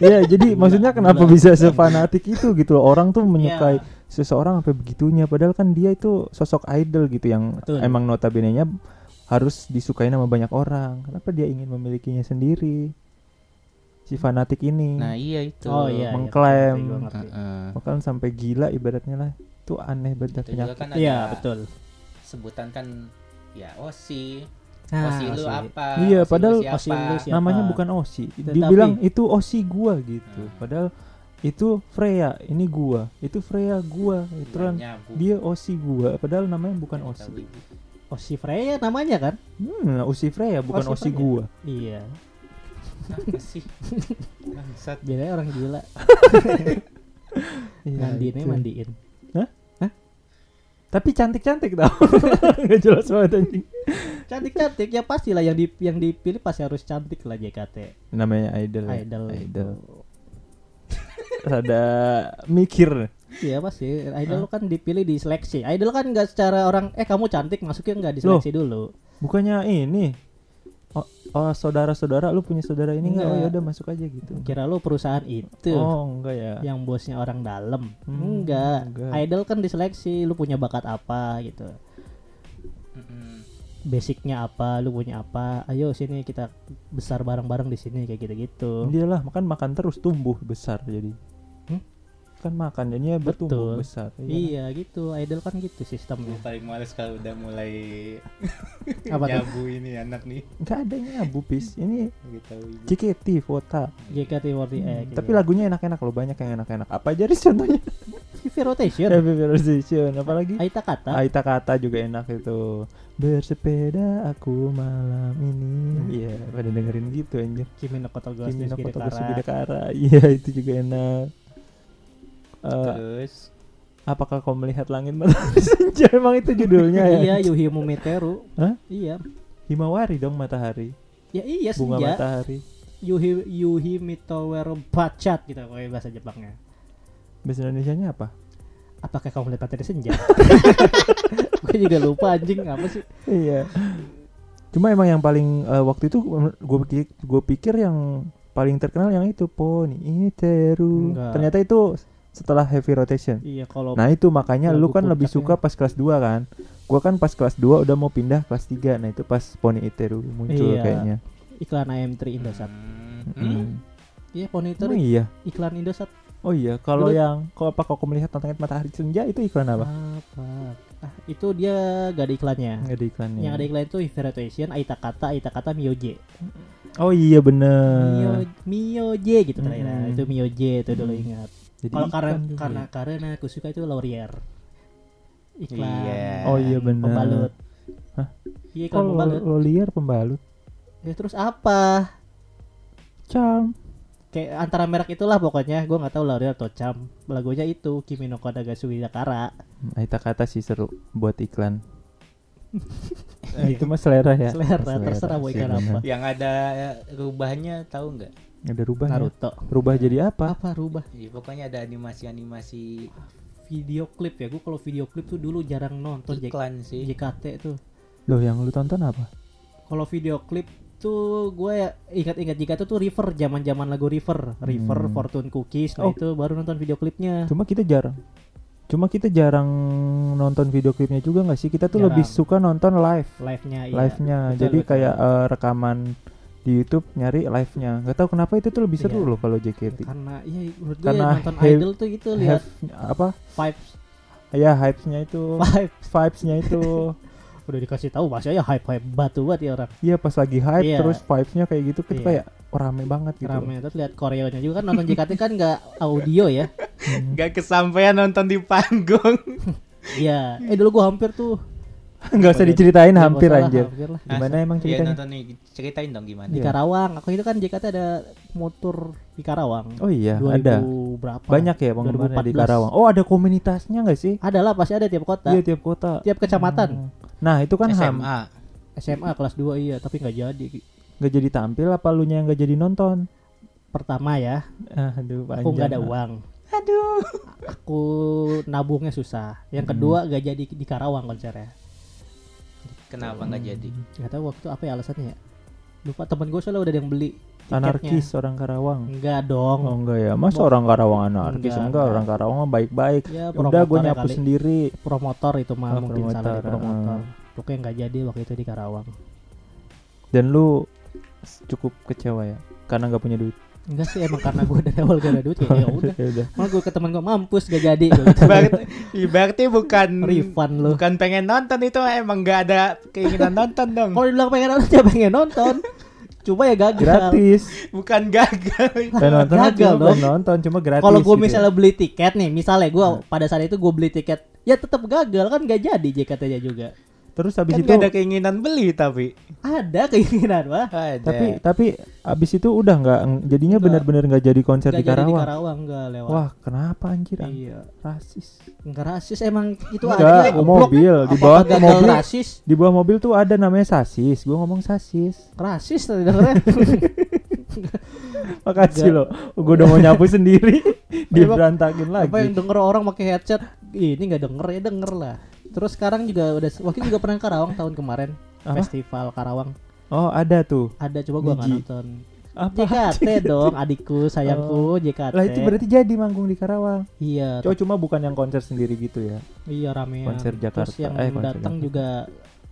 Iya, jadi maksudnya kenapa bisa sefanatik itu gitu loh. Orang tuh menyukai seseorang sampai begitunya padahal kan dia itu sosok idol gitu yang Betul. emang notabene-nya harus disukai sama banyak orang. Kenapa dia ingin memilikinya sendiri? Si fanatik ini. nah iya itu Oh iya. iya, Mengklaim. ngerti. Heeh. Bahkan sampai gila ibaratnya lah. Itu aneh banget Itu penyakit. kan Iya, betul. sebutan kan ya osi Nah, osi lu Osi. apa Iya, Osi padahal siapa? Osi lu siapa? Namanya bukan Osi. Tetapi- Dibilang itu Osi gua gitu. Hmm. Padahal itu Freya, ini gua. Itu Freya gua. Itu kan dia Osi gua padahal namanya bukan Osi. Osi Freya namanya kan? Hmm, Osi Freya bukan Osi Osi Freya. gua. Iya. Apa sih? Bangsat. Biasanya orang gila. Iya, Mandiinnya itu. mandiin. Tapi cantik-cantik tau. Gak jelas banget anjing. Cantik-cantik ya pastilah yang di yang dipilih pasti harus cantik lah JKT. Namanya idol. ya? Idol. Idol. Rada mikir. Iya pasti. Idol kan dipilih di seleksi. Idol kan nggak secara orang eh kamu cantik masuknya nggak diseleksi dulu. Bukannya ini. Oh, oh, saudara-saudara lu punya saudara ini enggak? Oh ya udah masuk aja gitu. Kira lu perusahaan itu Oh, enggak ya. yang bosnya orang dalam. Hmm, enggak. enggak. Idol kan diseleksi lu punya bakat apa gitu. Mm-mm. Basicnya apa, lu punya apa? Ayo sini kita besar bareng-bareng di sini kayak gitu-gitu. Iyalah, makan makan terus tumbuh besar jadi. Hmm? Kan makan jadinya bertumbuh Betul. besar. Iya gitu, idol kan gitu sistemnya. paling males kalau udah mulai Apa tuh? nyabu ini anak nih. Enggak ada nyabu pis. Ini Gitu. JKT Vota. JKT48 gitu. Tapi lagunya enak-enak loh, banyak yang enak-enak. Apa aja contohnya? Vivi Rotation, Happy Conversation, apalagi? Aita Kata. Aita kata juga enak itu. Bersepeda aku malam ini. Iya, pada dengerin gitu anjir. Kimi no Koto Ghost Kimi no Koto. Iya, itu juga enak. Eh, Terus apakah kau melihat langit matahari senja? Emang itu judulnya ya? Iya, Yuhi Mumeteru. Hah? Iya. Himawari dong matahari. Ya iya Bunga senja. matahari. Yuhi Yuhi Mitowero Bacat gitu pokoknya bahasa Jepangnya. Bahasa Indonesianya apa? Apakah kamu melihat matahari senja? Gue juga lupa anjing apa sih? Iya. Cuma emang yang paling eh, waktu itu gue pikir gue pikir yang paling terkenal yang itu Pony Teru. Ternyata itu setelah Heavy Rotation. Iya kalau Nah itu makanya lu lagu kan lebih suka pas kelas 2 kan Gua kan pas kelas 2 udah mau pindah kelas 3 Nah itu pas Pony Iteru muncul Iya. kayaknya iklan AM3 Indosat. Hmm. Mm. Iya Pony Oh itu iya iklan Indosat. Oh iya Kalau Dulu- yang Kalau apa kau melihat tantangan matahari senja Itu iklan apa? Apa? Ah, itu dia gak ada iklannya. Nggak ada iklannya Yang ada iklan itu Heavy Rotation, Aita Kata, Aita Kata Mioje. Oh iya Mio bener Mioje gitu terakhir. Nah, Mm. Itu Mioje itu dulu Mm. ingat. Jadi Kalau karena karena karena aku suka itu Laurier. Iklan. Iya. Oh iya bener Pembalut. Hah? Iya iklan Kok pembalut. liar pembalut Ya terus apa? Charm Kayak antara merek itulah pokoknya. Gue nggak tahu Laurier atau Cam. Lagunya itu Kimi no Kodagasu Dakara. Aita kata sih seru Buat iklan Eh, Itu mah selera ya Selera, terserah mau sih, iklan apa. Yang ada rubahnya tahu nggak? Ada rubah ya? Naruto. Rubah jadi apa? Apa rubah? Iya, pokoknya ada animasi-animasi Video klip ya. Gue kalau video klip tuh dulu jarang nonton J- iklan sih. JKT tuh. Loh yang lu tonton apa? Kalau video klip tuh gue ya ingat-ingat jika itu tuh River zaman-zaman lagu River, River Hmm. Fortune Cookies. Nah Oh. itu baru nonton video klipnya. Cuma kita jarang. Cuma kita jarang nonton video klipnya juga nggak sih? Kita tuh Jarang. lebih suka nonton live, Live-nya iya. live-nya. Jadi betul. kayak eh, rekaman di YouTube nyari live-nya. Gak tahu kenapa itu tuh lebih seru Iya. loh kalau JKT. Karena iya menurut gue Karena nonton have- idol tuh itu lihat apa? vibes Ya hype-nya itu, vibes vibes-nya itu. udah dikasih tahu masya ya hype hype batu banget ya orang Iya pas lagi hype Iya. terus vibes-nya kayak gitu kita Iya. kayak oh, rame banget gitu. rame terus lihat koreonya juga kan nonton JKT kan nggak audio ya Hmm. Gak kesampaian nonton di panggung. iya eh dulu gua hampir tuh Nggak usah diceritain ya, hampir lah, anjir. hampir lah. Gimana emang Iya ceritanya? nonton nih, ceritain dong gimana. di Iya. Karawang aku itu kan JKT ada motor di Karawang Oh iya, 2000 ada. berapa Banyak ya penggemarnya di 2014. Karawang. Oh, ada komunitasnya nggak sih? ada lah pasti ada tiap kota Iya, tiap kota. tiap kecamatan Hmm. Nah, itu kan ham SMA. SMA kelas 2 iya tapi nggak jadi nggak jadi tampil apa lu yang nggak jadi nonton? pertama ya Aduh, panjang. aku nggak ada uang Aduh. aku nabungnya susah yang Hmm. kedua gak jadi di Karawang konsernya Kenapa nggak jadi? nggak tahu waktu apa ya alasannya ya lupa temen gue soalnya udah ada yang beli tiketnya. Anarkis orang Karawang. enggak dong Oh enggak ya, masa Bo- orang Karawang anarkis? Enggak, Enggak, enggak. orang Karawang mah baik-baik. ya Ya Udah gue promotor ya nyapu kali. sendiri. promotor itu mah Oh, mungkin salah di promotor, promotor ah. pokoknya nggak jadi waktu itu di Karawang Dan lu cukup kecewa ya karena nggak punya duit. Enggak sih emang karena gue dari awal gak ada duit kayak ya udah Ya udah. malah gue ke temen gue mampus gak jadi gitu. Berarti, berarti bukan refund lu bukan pengen nonton itu emang nggak ada keinginan nonton dong. kalau dibilang pengen nonton ya pengen nonton cuma ya gagal Gratis. Bukan gagal. Dan nonton aja Gagal dong. nonton cuma gratis. kalau gue gitu ya. misalnya beli tiket nih misalnya gue pada saat itu gue beli tiket ya tetap gagal kan gak jadi JKT nya juga Terus habis Kan itu ada keinginan beli tapi. Ada keinginan mah. Ada. tapi tapi habis itu udah nggak jadinya benar-benar nggak jadi konser Nggak di jadi di Karawang. Karawang nggak lewat. Wah, kenapa anjir? Iya. Rasis. Enggak rasis emang itu aja. mobil di Apa bawah mobil rasis. di bawah mobil tuh ada namanya sasis. Gua ngomong sasis. Rasis tadi dengernya. Makasih lo. Gua udah mau nyapu sendiri diberantakin Apa yang lagi. denger orang pakai headset? Ini nggak denger ya denger lah. Terus sekarang juga udah waktu juga pernah ke Karawang tahun kemarin. Apa? Festival Karawang. Oh, ada tuh. Ada coba gua nggak nonton. Apa? JKT dong, adikku, sayangku, JKT. Lah itu berarti jadi manggung di Karawang. Iya, Cuma cuma bukan yang konser sendiri gitu ya. iya rame. konser Jakarta. Terus yang Eh, datang juga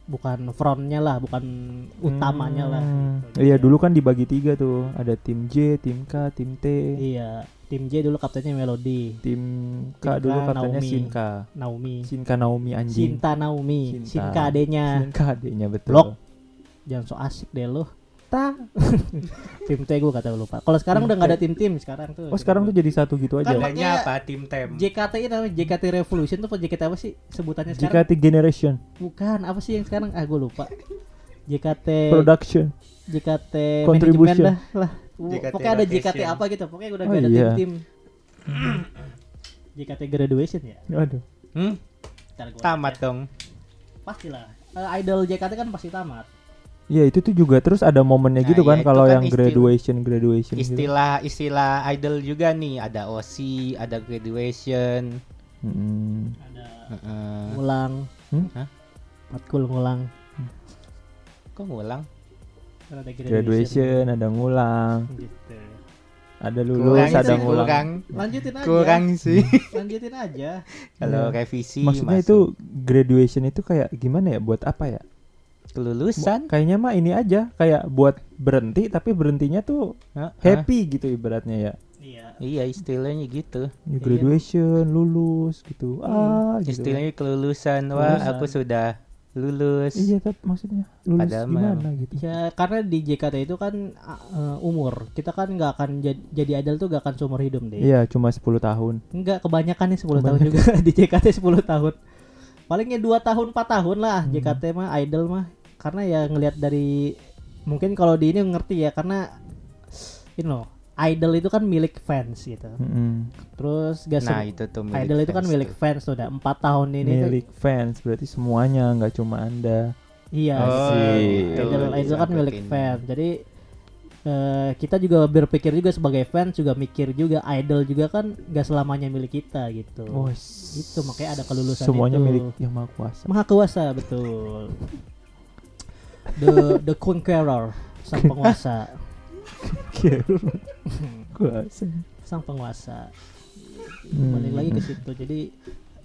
bukan frontnya lah, bukan utamanya lah. Hmm. gitu. Iya dulu kan dibagi tiga tuh. Ada tim J, tim K, tim T. Iya, tim J dulu kaptennya Melody, Tim K Tim K, dulu katanya Naomi. Shinka. Naomi, Shinka Naomi anjing. Cinta Naomi. Shinka adenya. Shinka adiknya betul. Blok. Jangan so asik deh lo. Ta. tim T gue kata lupa. Kalau sekarang Tim udah nggak ada tim-tim sekarang tuh. Oh sekarang tuh jadi satu gitu aja. Kan makanya- apa tim tem? JKT itu namanya JKT Revolution tuh apa JKT apa sih sebutannya sekarang? JKT Generation Bukan, apa sih yang sekarang? Ah, gue lupa. JKT Production. JKT Contribution. lah. JKT Pokoknya ada JKT apa gitu. Pokoknya udah Oh, gak ada iya. tim-tim. JKT graduation ya. Aduh. Hmm? Tamat lihat. dong. Pastilah. Eh, idol JKT kan pasti tamat. Ya itu tuh juga terus ada momennya Nah, gitu kan itu kalau kan yang istilah- graduation graduation gitu. Istilah istilah idol juga nih, ada OSI, ada graduation. Hmm. Ada Heeh. ngulang. Hmm? Hah? Matkul ngulang. Kok ngulang? Ada Graduation ada ngulang, Gitu. ada lulus, Kurang ada sih, ngulang. kurang. Lanjutin aja. Kurang sih. Lanjutin aja. Kalau Iya. revisi Maksudnya masuk. itu graduation itu kayak gimana ya? Buat apa ya? kelulusan. Kayaknya mah ini aja kayak buat berhenti tapi berhentinya tuh happy gitu ibaratnya ya. Iya. Iya, istilahnya gitu. Graduation, lulus gitu. Ah, gitu. Istilahnya kelulusan. Wah, Kelulusan. aku sudah lulus. Iya, tapi maksudnya lulus Padahal gimana gitu. Ya karena di JKT itu kan uh, umur kita kan nggak akan jadi, jadi idol tuh gak akan seumur hidup deh. Iya, cuma 10 tahun. Enggak kebanyakan nih 10 tahun juga di JKT 10 tahun. Palingnya 2 tahun 4 tahun lah Hmm. JKT mah idol mah. Karena ya ngelihat dari mungkin kalau di ini ngerti ya karena you know, idol itu kan milik fans gitu. Mm-mm. Terus gak Nah, itu tuh milik idol itu kan milik tuh. fans tuh udah 4 tahun ini tuh. Milik fans berarti semuanya nggak cuma Anda. Iya, Oh, sih. idol, idol kan milik Sambutin. fans. Jadi eh, kita juga berpikir juga sebagai fans juga mikir juga idol juga kan gak selamanya milik kita gitu. Oh, Itu makanya ada kelulusan Semuanya itu. milik yang maha kuasa. Maha kuasa betul. The the conqueror, sang penguasa, kuasa. sang penguasa. Hmm. Balik lagi ke situ. Jadi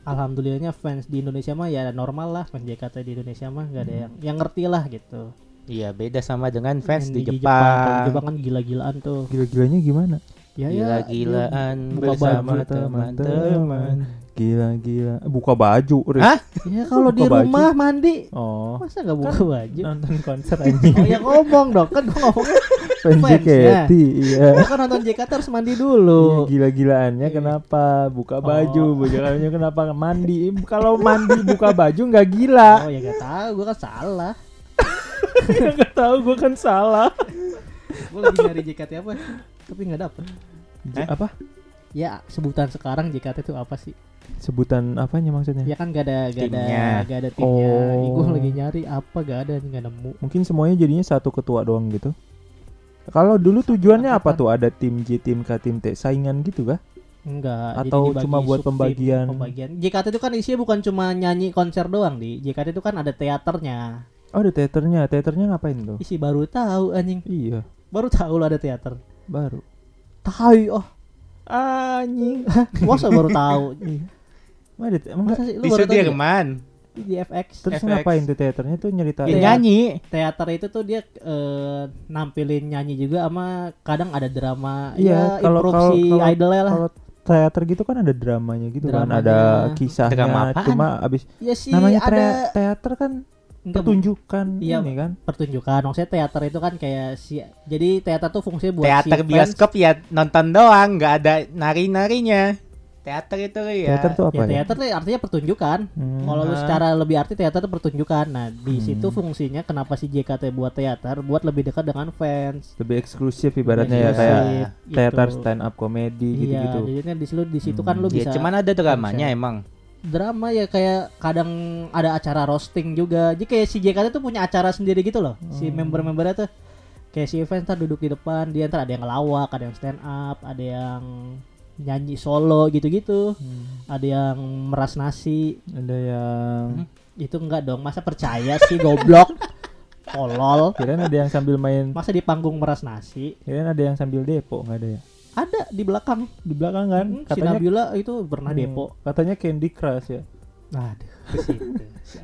alhamdulillahnya fans di Indonesia mah ya normal lah fans JKT di Indonesia mah gak ada yang yang ngerti lah gitu. Iya, beda sama dengan fans di, di Jepang. Jepang kan gila-gilaan tuh. Gila-gilanya gimana? Ya ya. Gila-gilaan buka bersama baju, teman-teman. Gila-gila. Buka baju. Riz. Hah? Ya kalau di Buka baju. rumah mandi Oh. masa nggak buka baju? Nonton konser anjing. Oh ya ngomong dong kan gua ngomongnya Fans JKT, iya. gua kan nonton JKT harus mandi Iya, dulu. gila-gilaannya kenapa buka baju, Oh. bukannya kenapa mandi? Kalau mandi buka baju nggak gila. Oh ya gak tahu gua kan salah. Nggak tahu gue kan salah. Gua lagi nyari JKT apa tapi nggak dapet. Hah? Apa? Ya sebutan sekarang JKT itu apa sih? Sebutan apanya maksudnya? Ya kan gak ada gak ada Timnya. gak ada timnya. Oh. Gua lagi nyari apa gak ada nggak nemu. Mungkin semuanya jadinya satu ketua doang gitu. Kalau dulu tujuannya apa tuh? Ada tim J, tim K, tim T, saingan gitu kah? Enggak. Atau cuma buat pembagian? Pembagian. JKT itu kan isinya bukan cuma nyanyi konser doang di. JKT itu kan ada teaternya. Oh ada teaternya, teaternya ngapain tuh? Isi baru tahu anjing. Iya, Baru tahu lo ada teater. baru. Tahu oh. Anjing. Masa baru tahu? Iya. Emang ada, emang Masa sih lu Di baru tahu ya? Sudirman. Di FX? Terus FX. ngapain tuh teaternya tuh nyerita Ya, nyanyi. Teater itu tuh dia eh, nampilin nyanyi juga sama kadang ada drama Iya, ya kalau- si kalau- kalau- idolnya lah. Kalau teater gitu kan ada dramanya gitu kan, Dramanya. ada kisahnya. Drama apaan? Cuma abis Ya sih namanya ada teater kan enggak, pertunjukan Iya. ini kan. pertunjukan. Maksudnya teater itu kan kayak si jadi teater tuh fungsinya buat Teater si fans- bioskop ya nonton doang, nggak ada nari-narinya. Teater itu ya. Teater tuh apa ya ya? teater tuh artinya pertunjukan. Hmm. Kalau lu Ah. secara lebih arti teater itu pertunjukan. Nah, di Hmm. situ fungsinya kenapa si JKT buat teater buat lebih dekat dengan fans. lebih eksklusif ibaratnya ya Iya. kayak Gitu. teater stand up comedy Iya, gitu-gitu. jadi kan di situ di situ kan Hmm. lu Ya, bisa cuman ada dramanya bisa. emang. drama ya kayak kadang ada acara roasting juga. Jadi kayak si JKT tuh punya acara sendiri gitu loh. Si Hmm. member-membernya tuh kayak si event ntar duduk di depan, dia ntar ada yang ngelawak, ada yang stand up, ada yang nyanyi solo gitu-gitu. Hmm. Ada yang meras nasi. Ada yang Itu enggak dong, masa percaya sih goblok. Tolol. kirain ada yang sambil main Masa di panggung meras nasi? kirain ada yang sambil depo nggak ada ya Ada di belakang. di belakang kan Hmm, si katanya Nabila itu pernah Hmm, depo. katanya Candy Crush ya Aduh, ke situ.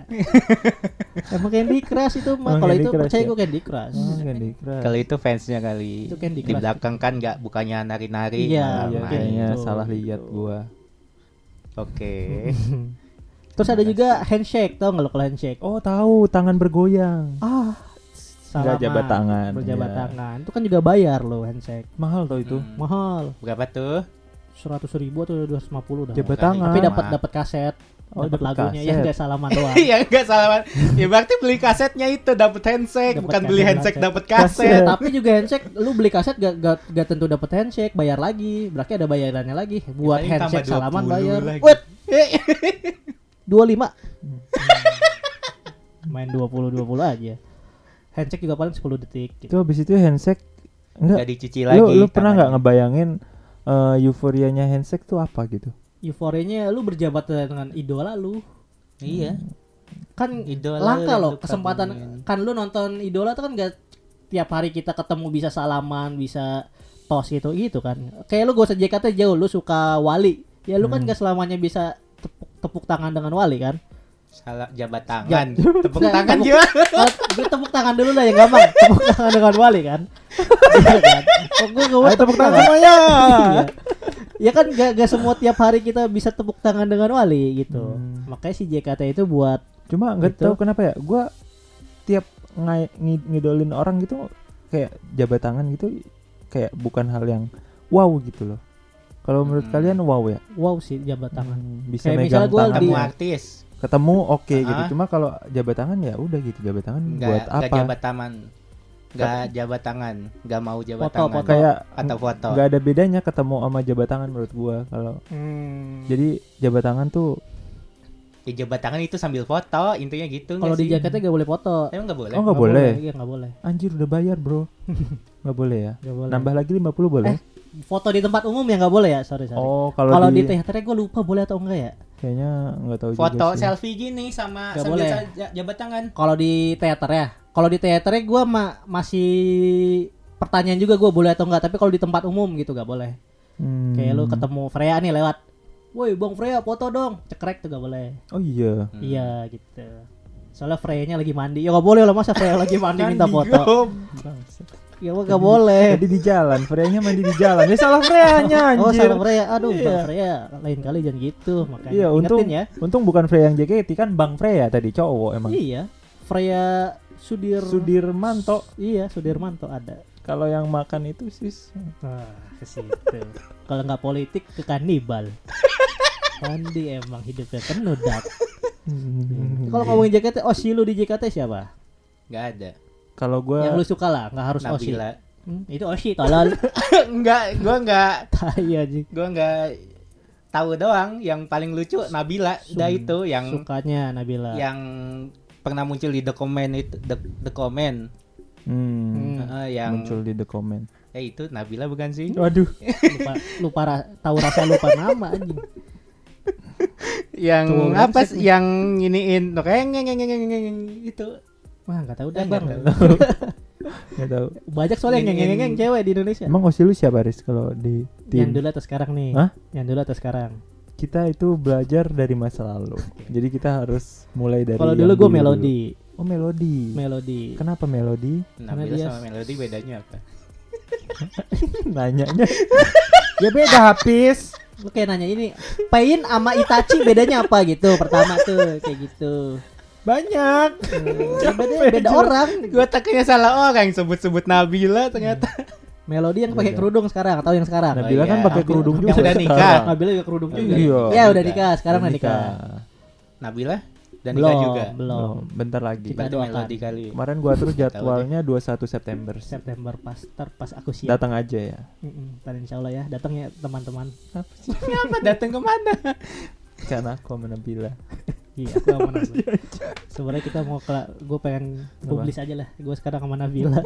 Emang Candy Crush itu mah kalau itu Crush percaya ya? gue Candy Crush. oh Candy Crush Kalau itu fansnya kali. Itu Candy Di Crush. belakang kan nggak bukannya nari-nari. Iya, malah Iya, kayaknya gitu. salah lihat gua Oke. Terus ada juga handshake, tau nggak lo kalau handshake? oh tahu tangan bergoyang Ah, Nggak jabat tangan, Berjabat iya. tangan. Itu kan juga bayar lo handshake. mahal tuh itu Hmm. Mahal. Berapa tuh? Seratus ribu atau dua ratus lima puluh dah. jabat tangan Tapi dapat dapat kaset, Oh, dapat dapat lagunya ya kaset. nggak salaman doang. Iya enggak salah. Ya berarti beli kasetnya itu dapat handshake, Dapet bukan beli handshake kaset. dapat Kaset. kaset. Tapi juga handshake, lu beli kaset gak, gak, gak tentu dapat handshake, bayar lagi. Berarti ada bayarannya lagi. Buat Paling tambah handshake salaman 20 bayar. lagi. Wait, dua lima. Main 20 20 aja. Handshake juga paling 10 detik. itu Gitu. habis itu handshake enggak Enggak dicuci lagi. lu lu pernah nggak ngebayangin eh, euforianya handshake tuh apa gitu Euforianya lu berjabat dengan idola lu. Iya. Kan Idola langka loh kesempatan kan lu nonton idola tuh kan gak tiap hari kita ketemu bisa salaman, bisa tos gitu gitu kan. Kayak lu gak usah JKT jauh, lu suka Wali. Ya lu kan Hmm. gak selamanya bisa tepuk, tepuk tangan dengan Wali kan. Salah jabat tangan. Tepuk Nggak, tangan tepuk- juga. Gue tepuk tangan dulu lah yang gampang. Tepuk tangan dengan Wali kan. Iya kan. Gue tepuk tangan. semuanya. Ya kan gak, gak semua tiap hari kita bisa tepuk tangan dengan Wali gitu. Hmm. Makanya si JKT itu buat cuma nggak Gitu. tahu kenapa ya gua tiap ngai- ngidolin orang gitu kayak jabat tangan gitu kayak bukan hal yang wow gitu loh kalau menurut Hmm. kalian wow ya wow sih jabat tangan. Hmm, bisa Kayak megang gua tangan Ketemu artis. ketemu oke gitu Ah. cuma kalau jabat tangan ya udah gitu jabat tangan Enggak buat enggak apa jabat tangan. Enggak jabat tangan. Enggak mau jabat Foto, tangan. foto. kayak Atau foto. nggak ada bedanya ketemu sama jabat tangan menurut gua kalau Hmm. jadi jabat tangan tuh Ya, jabat tangan itu sambil foto, intinya gitu Kalau di? JKT gak boleh foto. Emang enggak boleh? Oh, nggak boleh. Iya nggak boleh. anjir udah bayar bro nggak boleh ya Nggak boleh. nambah lagi 50 boleh Eh, Foto di tempat umum ya nggak boleh ya. Sorry sorry. oh kalau Kalau di di, teaternya gue lupa boleh atau enggak ya. kayaknya nggak tahu Foto juga sih. selfie gini sama Nggak sambil boleh. jabat tangan. Kalau di teater ya. Kalau di teaternya gue ma masih pertanyaan juga gue boleh atau enggak. Tapi kalau di tempat umum gitu gak boleh. Hmm. Kayak lu ketemu Freya nih lewat. Woi bang Freya foto dong. Cekrek tuh gak boleh. oh iya Hmm. Iya gitu. Soalnya Freya-nya lagi mandi. Ya gak boleh lah masa Freya lagi mandi minta foto. Ya gak boleh. Jadi di jalan, Freya-nya mandi di jalan. Ya salah Freya-nya Oh anjir. salah Freya. Aduh Iya. bang Freya. Lain kali jangan gitu. Makanya Iya, untung ya. untung bukan Freya yang JKT kan Bang Freya tadi cowok emang. Iya. Freya Sudir. Sudirmanto. Iya Sudirmanto ada. Kalau yang makan itu sis Wah, ke situ. Kalau nggak politik ke kanibal. Andi emang hidupnya penuh dat. Hmm. Kalau ngomongin JKT, Osi lu di JKT siapa? Enggak ada. kalau gua Yang lu suka lah, nggak harus Osi. Nabila. Hmm, itu Osi, tolol. enggak, gua enggak Tai aja. gua enggak tahu doang yang paling lucu Nabila udah Sum- itu yang Sukanya Nabila. yang pernah muncul di The Comment itu The, the Comment hmm. Eh, yang muncul di the comment. eh itu Nabila bukan sih Waduh. lupa lupa ra- tahu rasa lupa nama anjing. yang Tuh, apa sih yang iniin reng ngeng ngeng ngeng ngeng ngeng itu Wah, nggak tahu dah, Bang. tahu. Nggak tahu. Banyak soalnya yang ngeng cewek di Indonesia. Emang Osi lu siapa Riz kalau di Yang tim? dulu atau sekarang nih? Hah? Yang dulu atau sekarang? Kita itu belajar dari masa lalu. Jadi kita harus mulai dari Kalau dulu gue dulu. melodi. Oh, melodi. Melodi. Kenapa melodi? Nabila dia- sama Melody bedanya apa Nanyanya. ya beda habis. Lu kayak nanya ini, Pain sama Itachi bedanya apa gitu? Pertama tuh kayak gitu. Banyak. Hmm, beda, beda orang. gua takutnya salah orang sebut-sebut Nabila ternyata Melodi yang pakai Beda. kerudung sekarang atau yang sekarang? Nah, Nabila iya. kan pakai kerudung yang juga udah nikah. Nabila juga kerudung juga. Iya. Ya udah nikah, sekarang udah nikah. Nabila dan Belum, nikah juga. belum. Oh, bentar lagi. Kita doakan. melodi kali. Kemarin gua atur jadwalnya 21 September. September pas ntar pas aku siap. Datang aja ya. Mm-mm, ntar insya Allah ya, datang ya teman-teman. Apa sih? Apa datang ke mana? Kan aku sama Nabila. Iya, aku sama Nabila. Sebenarnya kita mau ke, gue pengen publis aja lah. Gue sekarang sama Nabila.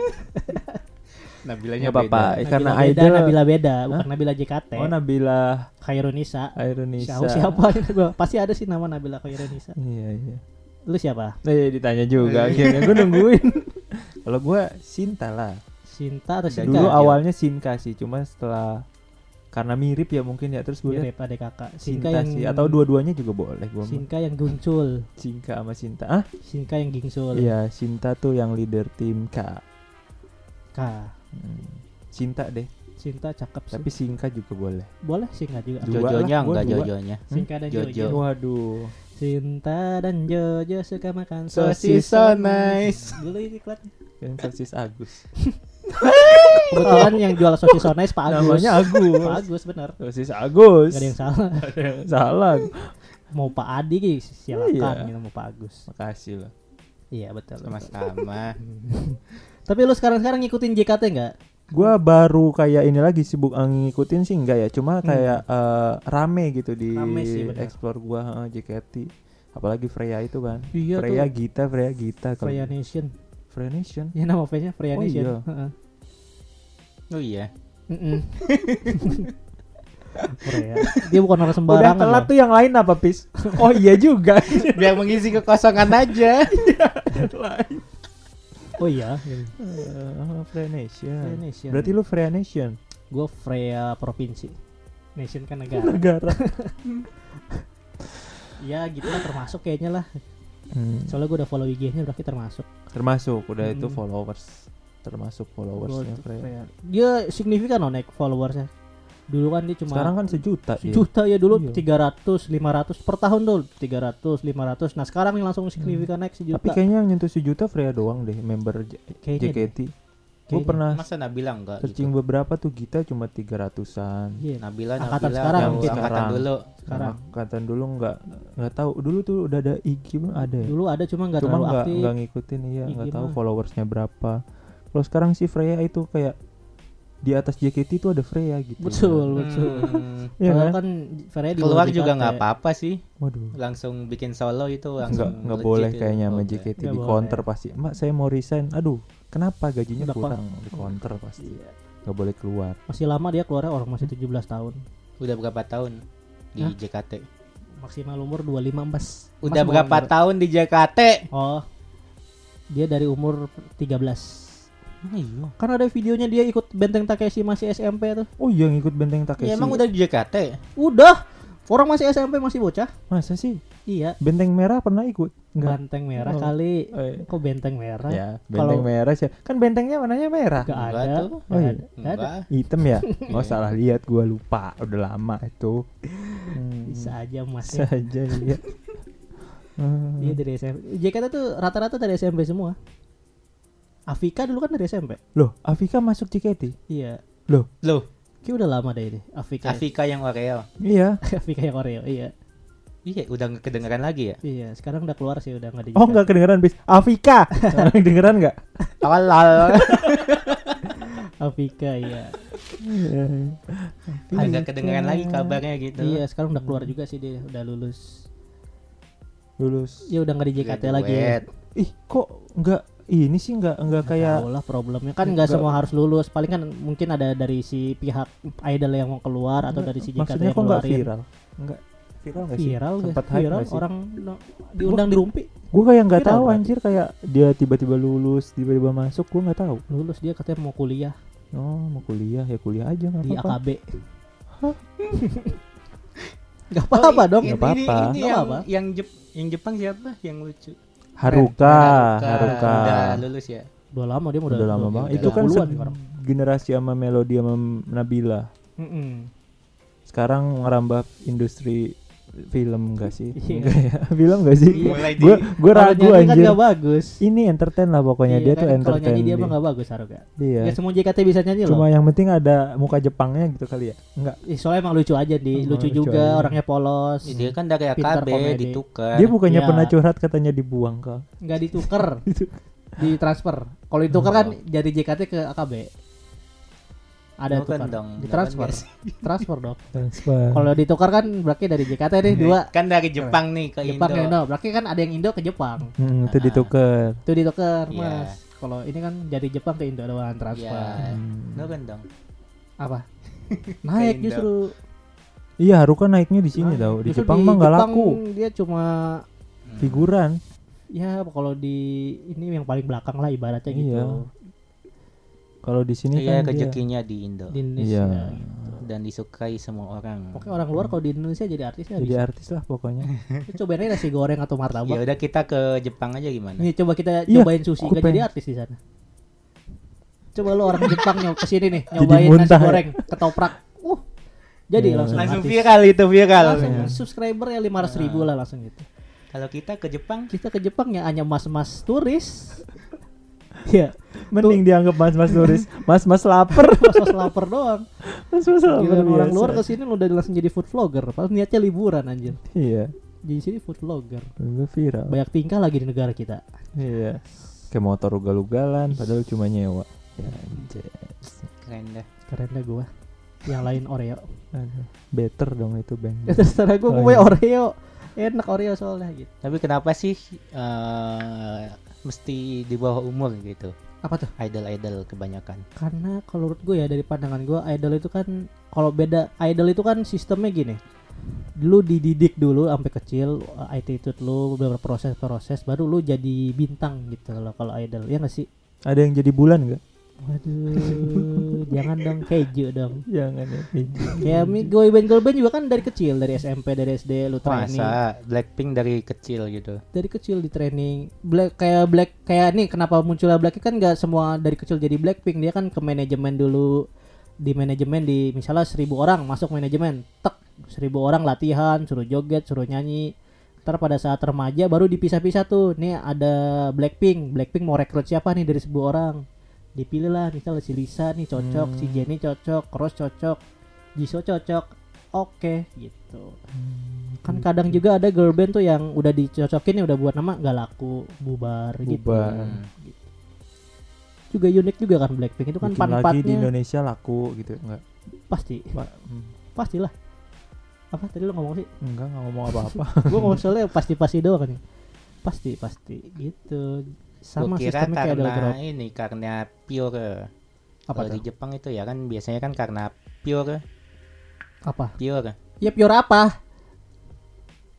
Nabilanya Nggak apa-apa. beda. Eh, karena Nabila beda, idol- Nabila beda, bukan Nabila JKT. Oh Nabila Khairunisa. Airunisa. Siapa siapa? Gua- Pasti ada sih nama Nabila Khairunisa. Iya iya. Lu siapa? Eh ditanya juga akhirnya gue nungguin. Kalau gua Sinta lah. Sinta atau Sinka? Dulu Sinka. awalnya Sinka sih, cuma setelah karena mirip ya mungkin ya terus gue mirip adek kakak. Sinka Sinta yang sih atau dua-duanya juga boleh gua mah. Sinka yang guncul. Sinka sama Sinta. Ah? Sinka yang gingsul. Iya, Sinta tuh yang leader tim K. K. Hmm. Sinta deh, Sinta cakep sih. tapi Sinka juga boleh. Boleh Sinka juga. Jojonya lah, enggak jojonya. Sinka dan Jojo. Jojo. Waduh. Sinta dan Jojo suka makan Sosis so nice. Dulu ini iklannya. Yang sosis Agus. Kebetulan yang jual sosis so nice Pak Agus. Namanya Agus. Pak Agus bener. Sosis Agus. Gak ada yang salah. Salah. Mau Pak Adi Ki, silakan Iya. gitu mau Pak Agus. Makasih lah. Iya betul. Sama-sama. Tapi lu sekarang-sekarang ngikutin JKT nggak? Gua baru kayak ini lagi sibuk ngikutin sih enggak ya, cuma Hmm. kayak eh, rame gitu di Rame sih, bener. explore gua heeh, JKT. Apalagi Freya itu kan. Iya Freya tuh. Gita, Freya Gita kalau- Freya Nation. Freya Nation. Ya nama fan-nya Freya Oh, Nation. iya. Heeh. Oh iya. Freya. Dia bukan orang Udah sembarangan. telat loh. tuh yang lain apa, Pis? Oh iya juga. Biar mengisi kekosongan aja. Oh iya. Eh, Freya Nation. Freya Nation. Berarti lu Freya Nation. Gue Freya provinsi. Nation kan negara. Negara. ya gitu lah termasuk kayaknya lah. Hmm, Soalnya gue udah follow IG-nya berarti termasuk. Termasuk udah itu Hmm. followers. Termasuk followersnya Freya. Freya. Dia signifikan loh naik followersnya. Dulu kan dia cuma Sekarang kan sejuta sejuta ya dulu Iya. 300 500 per tahun tuh 300 500 nah sekarang nih langsung signifikan naik sejuta Tapi kayaknya yang nyentuh sejuta Freya doang deh member J- Kayaknya deh. JKT. Gue pernah Masa Nabila enggak searching gitu? beberapa tuh Gita cuma 300-an. Iya. Nabila Angkatan Nabila sekarang yang mungkin. angkatan Sekarang. dulu. sekarang Angkatan dulu nggak nggak tahu. Dulu tuh udah ada IG belum ada ya? dulu ada cuma nggak Cuma terlalu nggak aktif nggak ngikutin iya IG nggak tahu mah. followersnya berapa. Kalau sekarang sih Freya itu kayak di atas JKT itu ada Freya gitu. betul betul Hmm, Padahal kan? kan Freya di keluar luar juga nggak apa-apa sih. Waduh. Langsung bikin solo itu Nggak langsung nggak boleh kayaknya sama JKT Nggak di counter pasti. Mak saya mau resign. Aduh, kenapa gajinya kurang di counter pasti. Iya. Nggak boleh keluar. masih lama dia keluarnya orang masih 17 tahun. Udah berapa tahun di Hah? JKT? maksimal umur 25 mas Udah Mas berapa umur- tahun di JKT? oh dia dari umur 13 Oh, iya. kan ada videonya dia ikut benteng Takeshi masih SMP tuh Oh iya ngikut benteng Takeshi. Ya, emang udah di JKT? udah orang masih SMP masih bocah Masa sih? iya Benteng merah pernah ikut? Enggak. benteng merah Oh. kali Eh, kok benteng merah ya, benteng Kalau- merah sih. Kan bentengnya warnanya merah. Gak Enggak ada tuh. Oh, iya. ada. Nggak ada. Enggak. Hitam ya? Oh Iya. salah lihat gua lupa. Udah lama itu. Hmm, bisa aja bisa masnya aja lihat. Hmm. Iya dari SMP. JKT tuh rata-rata dari SMP semua. Afika dulu kan dari SMP. Loh, Afika masuk JKT? Iya. Loh, Loh, Kayak udah lama deh ini. Afika. Afika yang Oreo. iya. Afika yang Oreo. Iya. Iya, udah nggak kedengeran lagi ya? Iya. Sekarang udah keluar sih udah nggak. Oh JKT. enggak kedengeran bis. Afika. kedengeran enggak? Tolol. Afika iya. Iya. Agak kedengeran lagi kabarnya gitu. Iya. Sekarang udah keluar juga sih dia. Udah lulus. Lulus. Iya udah nggak di JKT lagi. Graduate. Ih, kok enggak ini sih enggak enggak kayak lah problemnya kan nggak Nggak. semua harus lulus. Paling kan mungkin ada dari si pihak idol yang mau keluar atau dari si JKT maksudnya yang kok enggak ngeluarin. viral? Enggak viral enggak sih? Viral gak? Hype Viral nggak sih? orang no- diundang di Rumpi Gue kayak nggak tahu berarti. anjir kayak dia tiba-tiba lulus, tiba-tiba masuk, gue nggak tahu. lulus dia katanya mau kuliah Oh, mau kuliah ya kuliah aja nggak di apa-apa. AKB. Gak apa-apa Oh, dong. ini- Nggak apa-apa. Ini, ini Nggak yang, apa-apa. yang Jep, yang Jepang siapa? Yang lucu. Haruka, Haruka. Haruka. Udah lulus ya. Udah lama dia udah, Udah lama banget. Itu kan 30-an se- sekarang. generasi sama Melodi sama Nabila. Mm-mm. Sekarang ngerambah industri film gak sih? Iya. Enggak ya. film gak sih? Iya. Gue gue Kalau ragu nyanyi kan gak bagus. Ini entertain lah pokoknya Iya dia kan, tuh Kalau entertain. nyanyi dia dia. mah gak bagus Haruka. Iya. Ya semua JKT bisa nyanyi Cuma loh. yang penting ada muka Jepangnya gitu kali ya. Enggak. Ih, soalnya emang lucu aja di, lucu lucu juga, aja. orangnya polos. dia kan dari Pintar AKB komedi. ditukar. Dia bukannya Iya. pernah curhat katanya dibuang kak. nggak dituker di transfer kalau dituker kan Oh. dari JKT ke AKB ada Bukan tukar dong, di transfer transfer dong Transfer. kalau ditukar kan berarti dari JKT nih dua Kan dari Jepang nih ke Jepang Indo. ke Indo berarti kan ada yang Indo ke Jepang Hmm, itu Ah. ditukar. itu ditukar Iya. mas kalau ini kan dari Jepang ke Indo doang transfer Hmm. Nuken dong. apa naik justru Iya Haruka naiknya di sini Naik. tau. Di Jepang mah nggak Jepang laku. dia cuma Hmm. Figuran. ya kalau di ini yang paling belakang lah ibaratnya gitu Iya. Kalau di sini Iya kan dia. rezekinya di Indo di Indonesia Iya. dan disukai semua orang. Pokoknya orang luar kalau di Indonesia jadi artis ya Jadi bisa. artis lah pokoknya. Lu cobain aja nasi goreng atau Ya martabak. udah kita ke Jepang aja gimana? Nih coba kita Iya, cobain sushi nggak jadi artis di sana. Coba lu orang Jepang nyob ke sini nih Jadi nyobain nasi ya. goreng ketoprak. Uh. Jadi Iya. langsung Langsung artis. viral itu viral. Langsung Iya. subscriber ya 500 ribu lah langsung gitu. Kalau kita ke Jepang Kita ke Jepang ya hanya mas-mas turis. Iya, Mending dianggap mas-mas turis. Mas-mas lapar. mas-mas lapar doang. Mas-mas lapar Giliran orang luar ke sini lu udah langsung jadi food vlogger. Padahal niatnya liburan anjir. Iya. Jadi sini food vlogger. Lu viral. Banyak tingkah lagi di negara kita. Iya. Kayak motor ugal-ugalan padahal cuma nyewa. Ya, anjir. keren dah. Keren dah gua. Yang lain Oreo. Aduh, better dong itu bang. Ya terserah gue punya iya. Oreo. Enak Oreo soalnya gitu. Tapi kenapa sih eh, mesti di bawah umur gitu? Apa tuh? Idol-idol kebanyakan. Karena kalau menurut gue ya dari pandangan gue, idol itu kan kalau beda idol itu kan sistemnya gini. Lu dididik dulu sampai kecil uh, attitude lu beberapa proses-proses baru lu jadi bintang gitu loh kalau idol. Ya gak sih? Ada yang jadi bulan nggak? Waduh, jangan dong keju dong. Jangan ya. Kayak mi boy band girl band juga kan dari kecil, dari SMP, dari SD lu training. Masa Blackpink dari kecil gitu. dari kecil di training. Black kayak black kayak nih kenapa munculnya black kan nggak semua dari kecil jadi blackpink. Dia kan ke manajemen dulu. Di manajemen di misalnya seribu orang masuk manajemen. Tek seribu orang latihan suruh joget suruh nyanyi. Ntar pada saat remaja baru dipisah-pisah tuh. Nih ada blackpink. Blackpink mau rekrut siapa nih dari seribu orang dipilih lah misalnya si Lisa nih cocok si Hmm. Jennie cocok Rose cocok Jisoo cocok oke gitu kan kadang juga ada girl band tuh yang udah dicocokin ya udah buat nama nggak laku bubar, gitu Bubar. Hmm. juga unik juga kan Blackpink itu kan Bikin lagi di Indonesia laku gitu enggak? pasti Pak, hmm, pastilah apa tadi lo ngomong sih enggak enggak ngomong apa-apa. gue ngomong soalnya pasti pasti doang kan pasti pasti gitu sama Gua kira sistemnya kayak karena drop ini karena pure. apa Kalau di Jepang itu ya kan biasanya kan karena pure, apa? Pure. ya pure apa?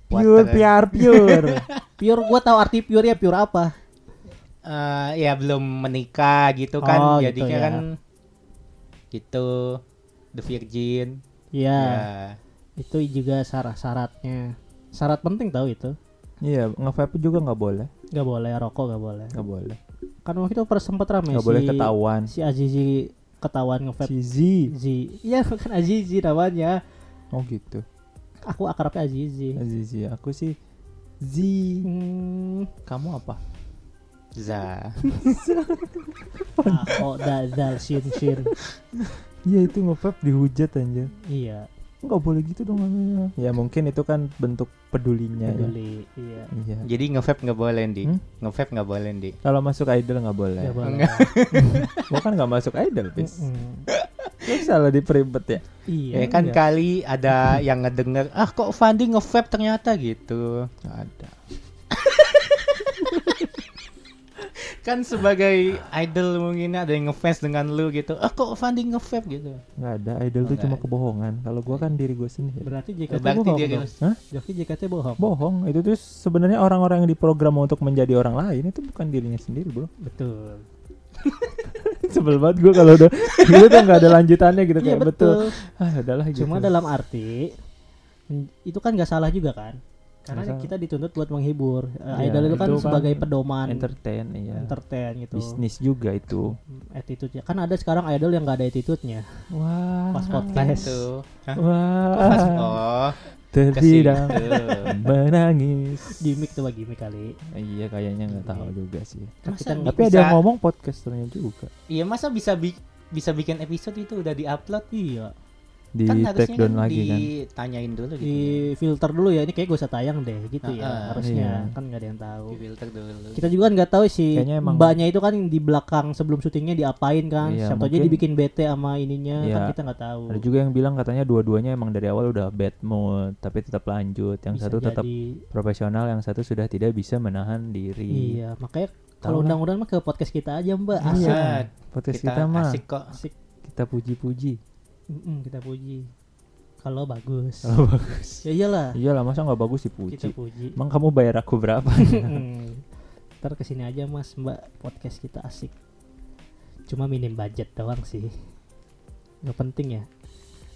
Pure, Water. pure, pure. pure gue tahu arti pure ya pure apa? Eh, ya belum menikah gitu Oh, kan gitu jadinya ya. kan gitu the virgin. Ya ya. Itu juga syarat-syaratnya syarat penting tahu itu. Iya, nge-vape juga nggak boleh, nggak boleh rokok nggak boleh nggak boleh, kan waktu itu pernah sempat rame boleh si- ketahuan. si Azizi ketahuan nge-vape Si Z. Z iya kan Azizi namanya Oh gitu. aku akrabnya Azizi Azizi, aku sih Z. hmm, Kamu apa? za oh dal shin shin Iya itu nge-vape dihujat anjir. iya Nggak boleh gitu dong. Ya mungkin itu kan bentuk pedulinya ya. peduli iya Iya. jadi nge-vape nggak boleh di Hmm? nge-vape nggak boleh di Kalau masuk idol nggak boleh. Nggak boleh. Enggak. Gua kan nggak masuk idol, bis. Lu salah diperibet ya. iya ya kan iya. kali ada yang ngedenger ah kok Fandi nge-vape ternyata gitu ada. kan sebagai idol mungkin ada yang ngefans dengan lu gitu ah kok Fandi nge-vape gitu Nggak ada. Idol Oh, tuh cuma ada. kebohongan. Kalau gua kan diri gua sendiri. berarti JKT berarti bohong dia. Hah? berarti JKT bohong Bohong. Itu tuh sebenarnya orang-orang yang diprogram untuk menjadi orang lain itu bukan dirinya sendiri, Bro. betul Sebel banget gua kalau udah gitu tuh nggak ada lanjutannya gitu iya kayak betul. betul Ah, udahlah gitu. cuma dalam arti itu kan nggak salah juga kan karena salah. kita dituntut buat menghibur Iya, idol itu kan itu kan sebagai pedoman entertain iya. entertain gitu Bisnis juga itu. attitude-nya kan ada sekarang idol yang nggak ada attitude-nya Wah. pas podcast gitu Hah? Wah. Pas- oh menangis. gimmick tuh gimmick kali Iya kayaknya nggak tahu juga sih. Masa Tapi ada bisa- yang ngomong podcasternya juga Iya masa bisa bi- bisa bikin episode itu udah diupload iya di kan take down kan lagi kan. ditanyain dulu gitu. di filter dulu ya ini kayak gue usah tayang deh gitu ya Ah, ah. harusnya Iya. kan nggak ada yang tahu Di filter dulu. kita juga kan nggak tahu sih Kayaknya emang- mbaknya itu kan di belakang sebelum syutingnya diapain kan Iya, siapa aja dibikin bete sama ininya kan Iya. kita nggak tahu Ada juga yang bilang katanya dua-duanya emang dari awal udah bad mood tapi tetap lanjut. Yang Bisa satu tetap jadi. profesional, yang satu sudah tidak bisa menahan diri. iya makanya kalau undang-undang mah ke podcast kita aja mbak asik Iya, Podcast kita, kita, mah asik kok. asik kita puji-puji. Mm-mm, kita puji. Kalau bagus. Kalau bagus. ya iyalah. Iyalah masa nggak bagus kita dipuji. puji. Emang kamu bayar aku berapa? Ntar ke sini aja mas mbak. Podcast kita asik. Cuma minim budget doang sih. Nggak penting ya.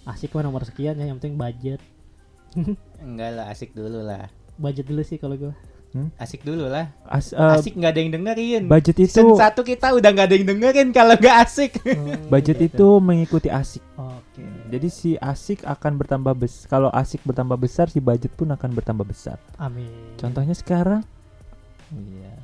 Asik mah nomor sekian ya yang penting budget. Enggak lah, asik dulu lah. budget dulu sih kalau gue Asik dulu lah. As, eh, Asik nggak ada yang dengerin. budget itu Season satu kita udah nggak ada yang dengerin kalau nggak asik. budget itu mengikuti asik. oke Jadi si asik akan bertambah besar. Kalau asik bertambah besar, si budget pun akan bertambah besar. amin Contohnya sekarang, iya,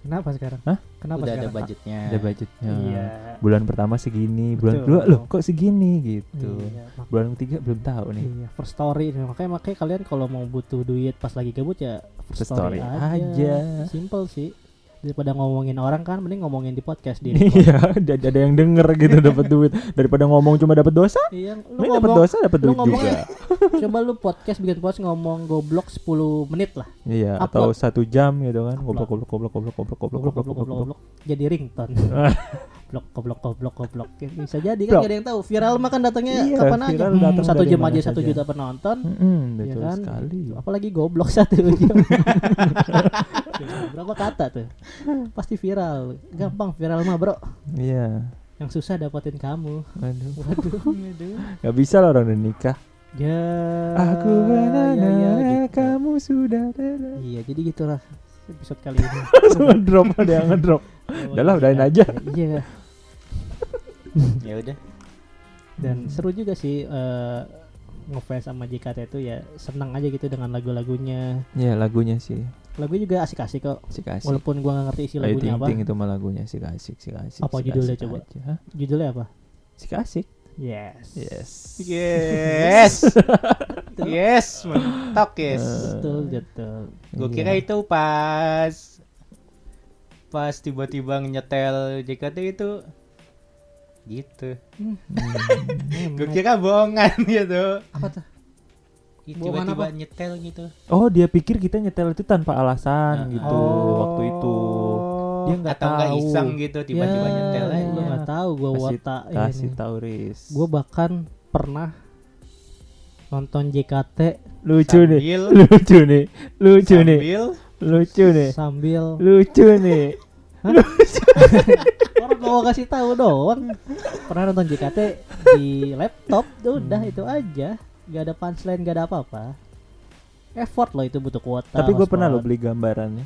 kenapa sekarang Hah? kenapa udah ada sekarang budgetnya. ada budgetnya. iya Bulan pertama segini, bulan Betul. kedua loh kok segini gitu. Iya, Bulan ketiga belum tahu nih. iya, first story nih. makanya makanya kalian kalau mau butuh duit pas lagi gabut ya first First story story, aja. simple sih daripada ngomongin orang kan mending ngomongin di podcast di Iya, ada yang denger gitu dapat duit daripada ngomong cuma dapat dosa. iya lu Ini dapat ngomong dosa dapat duit juga. coba lu podcast bikin podcast ngomong goblok 10 menit lah Iya, Upload. atau satu jam gitu kan. Goblok goblok goblok goblok goblok goblok goblok goblok. goblok jadi ringtone blok goblok goblok goblok. Ya, bisa jadi kan ada yang tahu. Viral mah kan datangnya Iya, kapan aja. Hmm, datang satu jam aja satu juta penonton. Ya betul kan? sekali. apalagi goblok satu jam. Berapa kata tuh. Pasti viral. Gampang viral mah bro. Iya. yang susah dapetin kamu. Aduh. waduh. Waduh. Gak bisa lah orang udah nikah. ya. Aku ya, ya, menanya gitu. kamu sudah ada. iya jadi gitulah episode kali ini. Langsung ngedrop ada yang ngedrop. Udah lah, udahin aja. iya Ya udah. dan seru juga sih eh, ngefans sama JKT itu ya senang aja gitu dengan lagu-lagunya Ya lagunya sih lagu juga asik-asik kok si kasih. walaupun gua nggak ngerti isi Ayu lagunya Ting apa Ting itu mah lagunya si kasih si kasih. Apa judulnya coba? aja. Hah? judulnya apa Si kasih. yes Yes. Yes. yes, mentok yes. Eh, betul betul Gue iya. kira itu pas pas tiba-tiba nyetel JKT itu gitu. Hmm. Gue kira bohongan gitu. apa tuh Tiba-tiba nyetel gitu. Oh dia pikir kita nyetel itu tanpa alasan Ah. gitu Oh. waktu itu. Dia nggak Atau nggak tahu. iseng gitu tiba-tiba ya, nyetel aja. nggak tahu gua Kasih- wota Kasih ini tahu Riz. gua bahkan pernah nonton JKT lucu nih. Sambil- Lucu nih. Lucu nih. Sambil Lucu nih. sambil Lucu nih. Orang mau kasih tahu doang pernah nonton JKT di laptop udah itu aja gak ada punchline gak ada apa-apa effort loh itu butuh kuota Tapi gue pernah lo beli gambarannya.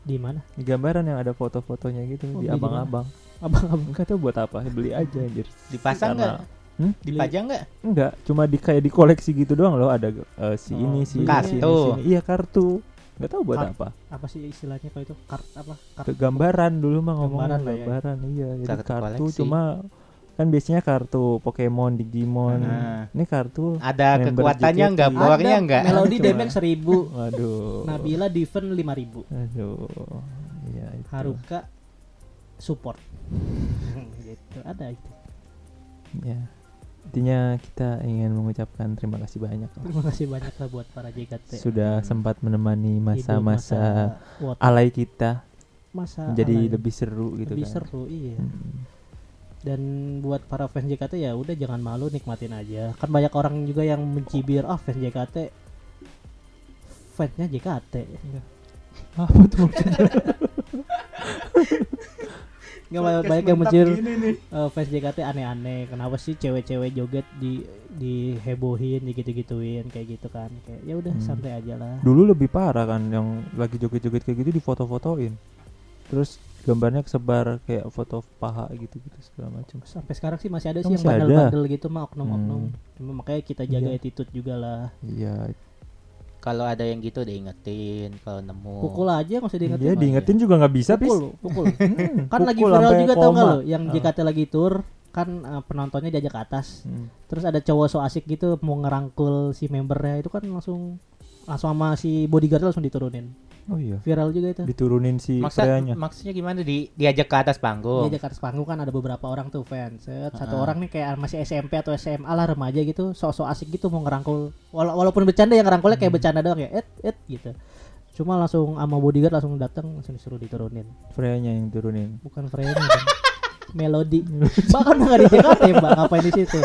di mana Di gambaran yang ada foto-fotonya gitu Oh, di abang-abang. abang-abang Enggak tahu buat apa, beli aja anjir. dipasang Karena- nggak? Hmm? Dipajang nggak? Enggak, cuma di kayak di koleksi gitu doang loh ada eh, si Oh, ini si kartu. si ini, si ini. Iya kartu. Enggak tahu buat Kar- apa. apa sih istilahnya kalau itu kart apa kart gambaran dulu mah ngomongnya Gambaran lah ya. gambaran iya jadi Kartu kartu koleksi. cuma kan biasanya kartu Pokemon, Digimon. Nah. Ini kartu Ada kekuatannya nggak? Powernya nggak? Cuma- Demeng 1000 Waduh. Nabila Diven 5000 Aduh. Iya itu. Haruka support gitu ada itu Ya. Intinya kita ingin mengucapkan terima kasih banyak lah. terima kasih banyak lah buat para JKT sudah sempat menemani masa-masa alay kita masa menjadi alay. lebih seru gitu lebih kan. seru iya Hmm. dan buat para fans JKT ya udah jangan malu nikmatin aja kan banyak orang juga yang mencibir ah fans JKT fansnya JKT Apa tuh maksudnya? nggak banyak, banyak yang mencibir eh, fans JKT aneh-aneh kenapa sih cewek-cewek joget di dihebohin digitu-gituin kayak gitu kan kayak ya udah Hmm. santai aja lah Dulu lebih parah kan yang lagi joget-joget kayak gitu difoto-fotoin. Terus gambarnya kesebar kayak foto paha gitu-gitu segala macam. sampai sekarang sih masih ada Oh, sih yang bandel-bandel gitu mah oknum-oknum Hmm. Cuma makanya kita jaga Iya. attitude juga lah Iya, kalau ada yang gitu diingetin kalau nemu. Pukul aja nggak usah diingetin. Iya diingetin juga nggak bisa pis. pukul, pukul. Hmm, kan lagi pukul viral juga tau nggak lo yang. JKT lagi tur kan eh, penontonnya diajak ke atas Hmm. terus ada cowok so asik gitu mau ngerangkul si membernya itu kan langsung langsung sama si bodyguard langsung diturunin Oh iya. viral juga itu Diturunin si Maksud, Freya-nya. maksudnya gimana di diajak ke atas panggung? diajak ke atas panggung kan ada beberapa orang tuh fans Set, satu Ah. orang nih kayak masih SMP atau SMA lah remaja gitu sok-sok asik gitu mau ngerangkul Wala- walaupun bercanda yang ngerangkulnya kayak bercanda doang ya et et gitu cuma langsung sama bodyguard langsung datang langsung disuruh diturunin Freya-nya yang turunin. bukan Freya melodi bahkan nggak di JKT mbak ngapain di situ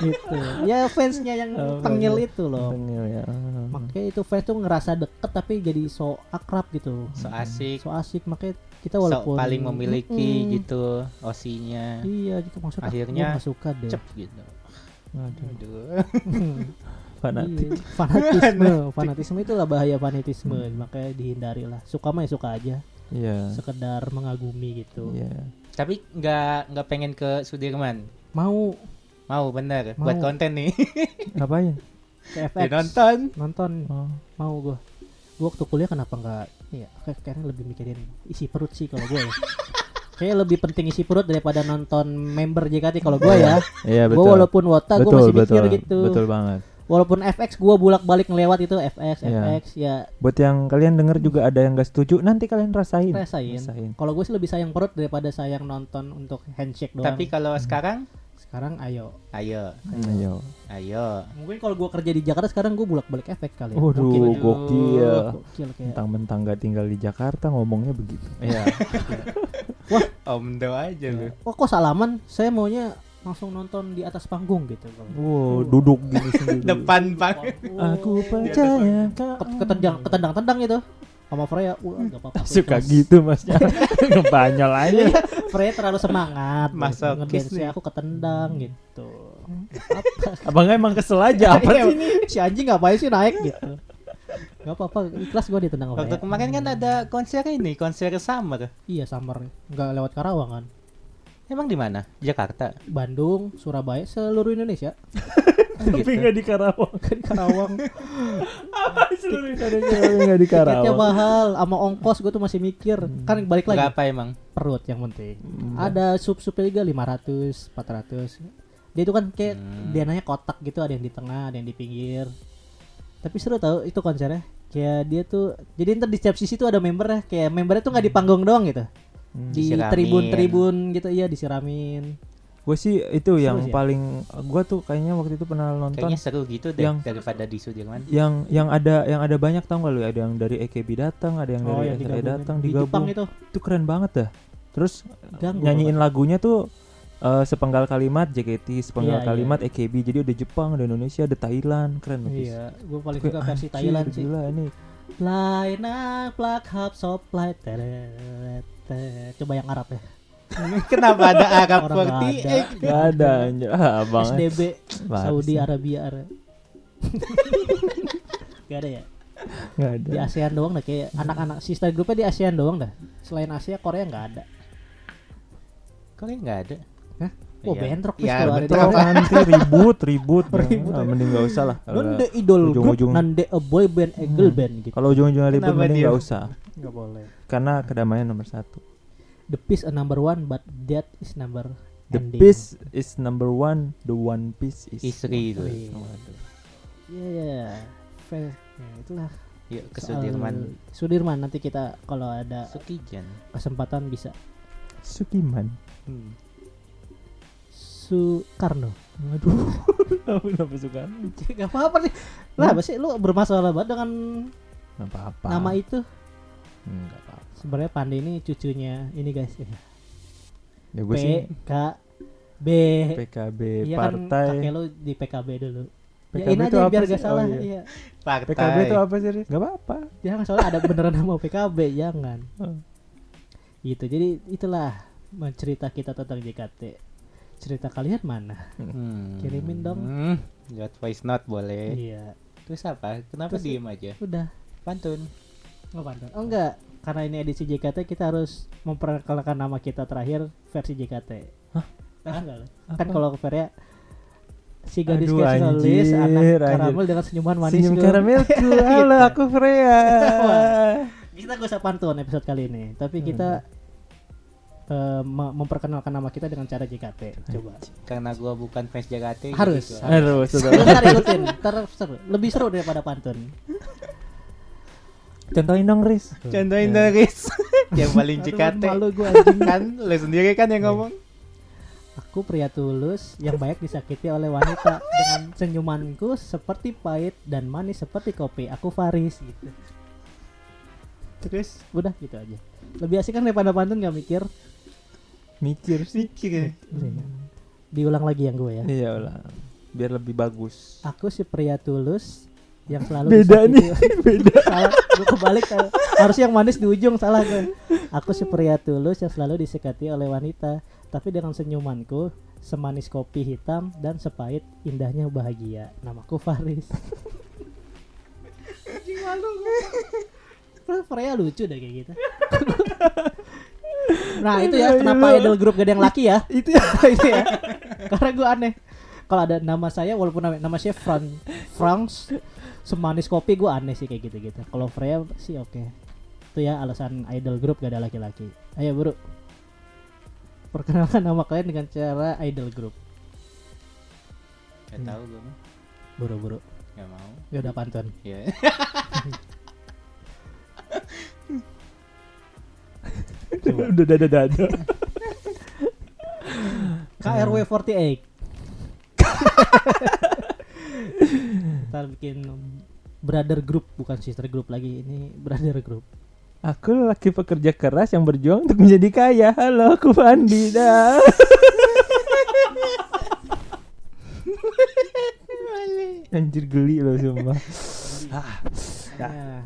gitu ya fansnya yang Oh, tengil itu loh Tengil ya. Ah. makanya itu fans tuh ngerasa deket tapi jadi so akrab gitu So asik, so asik makanya kita so walaupun paling memiliki Mm-mm. gitu osinya. iya gitu maksudnya Akhirnya gua nggak suka deh Cep gitu. Aduh, Aduh. fanatik. Iya, fanatisme fanatisme itulah bahaya fanatisme makanya dihindari lah suka mah ya suka aja Iya. sekedar mengagumi gitu Iya. Tapi nggak nggak pengen ke Sudirman. mau Mau bener Mau. buat konten nih. Ngapain? ke FX Nonton. nonton Oh. mau gua gua waktu kuliah kenapa nggak ya kayak kayaknya lebih mikirin isi perut sih kalau gue ya kayak lebih penting isi perut daripada nonton member JKT kalau gue ya Iya betul. gue walaupun wota gue masih mikir betul, gitu Betul banget. Walaupun FX gue bolak balik ngelewat itu FX Iya. FX ya Buat yang kalian denger juga ada yang gak setuju, nanti kalian rasain. rasain Rasain. kalau gue sih lebih sayang perut daripada sayang nonton untuk handshake doang Tapi kalau sekarang, sekarang ayo ayo, Ayo. ayo. mungkin kalau gue kerja di Jakarta sekarang gue bolak balik FX kali ya. Waduh, Mungkin. gokil. gokil kayak Mentang-mentang gak tinggal di Jakarta ngomongnya begitu. Iya. Wah. Om Do aja lu. Wah kok salaman? Saya maunya langsung nonton di atas panggung gitu. Wow, duduk gini sendiri. Depan bang. Aku percaya Ket- ketendang ketendang-tendang itu sama Freya. Wah, enggak apa-apa. Suka Mas. gitu masnya. Ngebanyol aja. Iya, Freya terlalu semangat. Ngedance nih. aku ketendang gitu. Abang emang kesel aja apa Iya, sih ini? Si anjing ngapain sih naik gitu. Gak apa-apa, ikhlas gue ditendang Waktu kemarin kan ada konser ini, konser summer. Iya, summer. Enggak lewat Karawang kan. Emang di mana? Jakarta. Bandung, Surabaya, seluruh Indonesia. Tapi gitu. nggak di Karawang. Kan Karawang. Seluruh Indonesia nggak di Tiketnya Karawang. mahal, sama ongkos gue tuh masih mikir. Kan balik lagi Berapa emang? perut yang penting. Hmm. Ada sub-subnya juga 500, 400. Dia itu kan kayak Hmm. dia nanya kotak gitu, ada yang di tengah, ada yang di pinggir. Tapi seru tau itu konsernya. Kayak dia tuh jadi ntar di setiap sisi tuh ada membernya. Kayak membernya tuh nggak di panggung doang gitu. Hmm. Di tribun-tribun gitu iya disiramin. Gue sih itu yang sih ya? paling gue tuh kayaknya waktu itu pernah nonton Kayaknya seru gitu deh Yang- daripada di Sudirman. yang yang ada yang ada banyak tau gak lu ada yang dari EKB datang ada yang dari yang datang di Jepang digabung itu. itu keren banget dah terus Ganggu, nyanyiin lagunya tuh eh, sepenggal kalimat JKT sepenggal Iya, kalimat EKB jadi ada Jepang ada Indonesia ada Thailand keren loh Fis. Iya, gue paling suka versi Thailand sih. gila ini Line up, plug hub, supply, teret. Coba yang Arab ya. Kenapa ada Arab Orang nggak 48? ada. Gak ada anjir ah, abang SDB Bagus Saudi. Arabia Arab. Gak ada ya? Gak ada Di ASEAN doang dah kayak anak-anak sister grupnya di ASEAN doang dah. Selain Asia Korea nggak ada. Korea nggak ada. Hah? Oh, Iya. bentrok Iya, kalau ada nanti ribut ribut, Ribut. Ah, mending gak usah lah Nonde idol group, ujung-ujung. nande a boy band, a girl band gitu. kalau ujung-ujungnya ribut mending dia? gak usah Nggak boleh. Karena kedamaian nomor satu The peace a number one, but that is number The ending. peace is number one, the one piece is Istri itu. Iya. Iya, iya. Fair. Ya, itulah. Yuk ke soal Sudirman. Sudirman nanti kita kalau ada Sukijan. kesempatan bisa. Sukiman. Soekarno. Aduh, kenapa suka? Gak apa-apa nih. Lah, apa sih lu bermasalah banget dengan Gak apa-apa. nama itu? Hmm, gak apa-apa. Sebenarnya Pandi ini cucunya ini guys. Ya. Ya gue P sih K B. PKB Iya kan partai. kakek lu di PKB dulu. PKB ya ini itu aja apa biar sih? gak salah. Oh, iya. iya. Partai. PKB itu apa sih? Gak apa-apa. Jangan soalnya ada beneran nama PKB, jangan. Hmm. Gitu. Jadi itulah mencerita kita tentang JKT. Cerita kalian mana? Hmm. Kirimin dong. Hmm. Voice note boleh. Iya. Terus apa? Kenapa Terus- diem aja? Udah. Pantun. Oh, pantun. Oh enggak, karena ini edisi JKT kita harus memperkenalkan nama kita terakhir versi JKT. Hah? Ah, enggak lah. Apa? Kan kalau Feria si gadis Aduh, anjir, anak anjir. karamel dengan senyuman manis Senyum karamelku. Halo, aku Freya. kita gak usah pantun episode kali ini tapi Hmm. kita me- memperkenalkan nama kita dengan cara JKT coba Karena gua bukan fans Jakarta Harus. gitu. Harus, ntar ikutin lebih seru daripada pantun Contohin dong, Riz. Contohin dong Riz Yang paling JKT malu gua anjing Kan lu sendiri kan yang ngomong Aku pria tulus yang banyak disakiti oleh wanita dengan senyumanku seperti pahit dan manis seperti kopi. Aku Faris gitu. Terus Udah gitu aja. Lebih asik kan daripada pantun gak mikir. Mikir sih. Pikir Diulang lagi yang gue ya. Iya lah. Biar lebih bagus. Aku si pria tulus yang selalu Beda nih, beda. salah gue kebalik harusnya yang manis di ujung salah gue aku si pria tulus yang selalu disekati oleh wanita. Tapi dengan senyumanku semanis kopi hitam dan sepahit indahnya bahagia. Namaku Faris. Freya lucu deh kayak gitu. Nah itu ya kenapa idol grup ada yang laki ya? Itu ya. itu ya. Karena gue aneh. Kalau ada nama saya walaupun nama, nama saya Fran Franz semanis kopi gue aneh sih kayak gitu gitu kalau Freya sih oke. Itu ya alasan idol grup gak ada laki-laki. Ayo bro. Perkenalkan nama kalian dengan cara idol grup Gak tau gua mah. Buru buru Gak mau. Ya udah pantun. Ya Udah dada dada. KRW 48 Ntar bikin brother group bukan sister group lagi ini brother group Aku laki pekerja keras yang berjuang untuk menjadi kaya. Halo, aku Fandi dah. Anjir geli loh sumpah. Ya.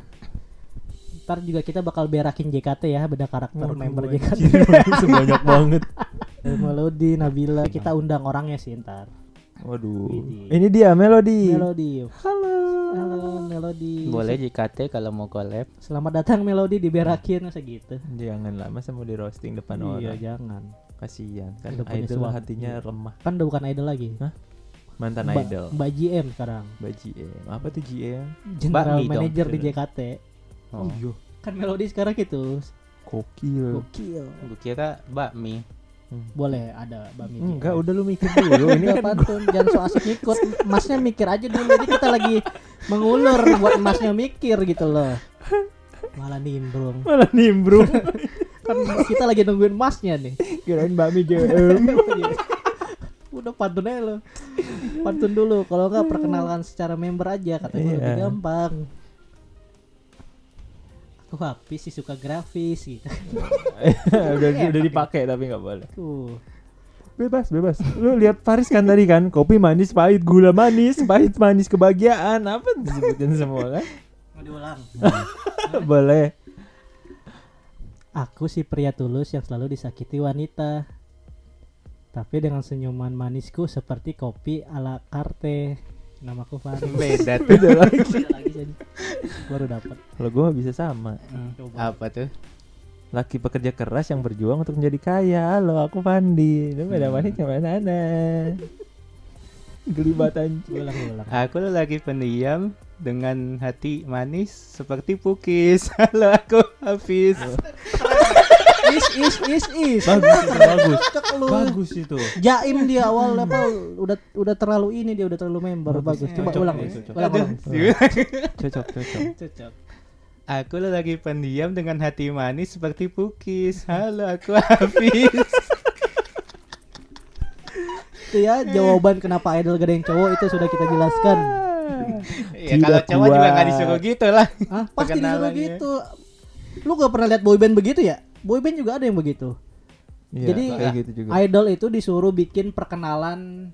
Ntar juga kita bakal berakin JKT ya beda karakter Waduh, member JKT Sebanyak banget. Dari Melody, Nabila kita undang orangnya sih ntar Waduh. Ini dia Melody. Melody Halo. Halo Melody Boleh JKT kalau mau collab Selamat datang Melody diberakin masa gitu Jangan lah, masa mau di roasting depan Iya orang. jangan Kasihan kan Udah idol suami. hatinya Iya. lemah. Kan udah bukan idol lagi Hah? Mantan Mbak- idol. Mbak GM sekarang Mbak GM. Apa tuh GM? General Bakmi dong. Manager di JKT Oh, iya. Kan Melody sekarang gitu Kokil. Gokil Gua kira bakmi Boleh ada Mbak Miji Enggak, udah lu mikir dulu. Ini kan pantun, jangan so asik ngikut. Masnya mikir aja dulu. Ini kita lagi mengulur buat masnya mikir gitu loh. Malah nimbrung. malah nimbrung. Kan kita lagi nungguin masnya nih. Kirain Mbak Mi GM. Udah pantun aja lo. Pantun dulu. Kalau enggak perkenalkan secara member aja kata gue lebih Iya. gampang. Aku habis sih suka grafis gitu. udah Enak udah dipakai tapi nggak boleh. Tuh. Bebas, bebas. Lu lihat Paris kan tadi kan, kopi manis, pahit, gula manis, pahit, manis, kebahagiaan, apa disebutin semua kan? Mau diulang. boleh. Aku si pria tulus yang selalu disakiti wanita. Tapi dengan senyuman manisku seperti kopi ala karte. Namaku Faris. Beda tuh Beda lagi. Beda lagi jadi. Baru dapat. Kalau gua bisa sama. Coba. Apa tuh Laki pekerja keras yang berjuang untuk menjadi kaya. Halo, aku Fandi. Lu beda manis sama mana? Gelibatan. Ulang ulang. Aku lagi pendiam dengan hati manis seperti pukis. Halo aku Hafiz. Is is is is. Bagus, itu, bagus. Bagus itu. Jaim dia awal apa udah udah terlalu ini dia udah terlalu member bagus. Coba Cocok, ulang. cocok. Ulang ulang. Cocok, cocok. Cocok. Aku lagi pendiam dengan hati manis seperti pukis. Halo aku Hafiz. Itu ya jawaban kenapa idol gak ada yang cowok itu sudah kita jelaskan. ya kalau cowok juga nggak disuruh gitu lah. Hah? Pasti disuruh gitu. Lu gak pernah lihat boyband begitu ya? Boyband juga ada yang begitu. Iya, Jadi kayak gitu juga. idol itu disuruh bikin perkenalan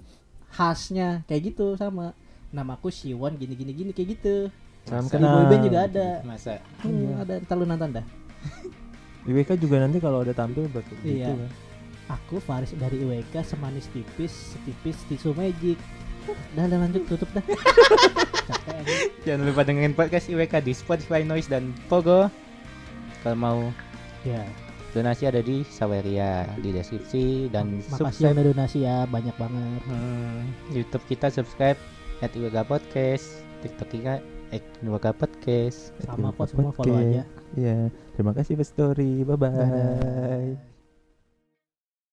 khasnya kayak gitu sama namaku Siwon gini gini gini kayak gitu. Salam Di kenal. boyband juga ada. Masa Hmm, ada ntar lu nonton dah. IWK juga nanti kalau ada tampil berarti Iya. gitu kan. Aku Faris dari IWK semanis tipis setipis tisu magic. Dah, dah lanjut tutup dah. Capek aja. jangan lupa dengerin podcast IWK di Spotify Noise dan Pogo. Kalau mau Ya. donasi ada di Saweria di deskripsi dan Makasih subscribe udah donasi ya, banyak banget. hmm, YouTube kita subscribe at Iwaga Podcast TikTok kita at Iwaga Podcast Sama kok semua follow aja. Iya, terima kasih Story. Bye bye. Dadah.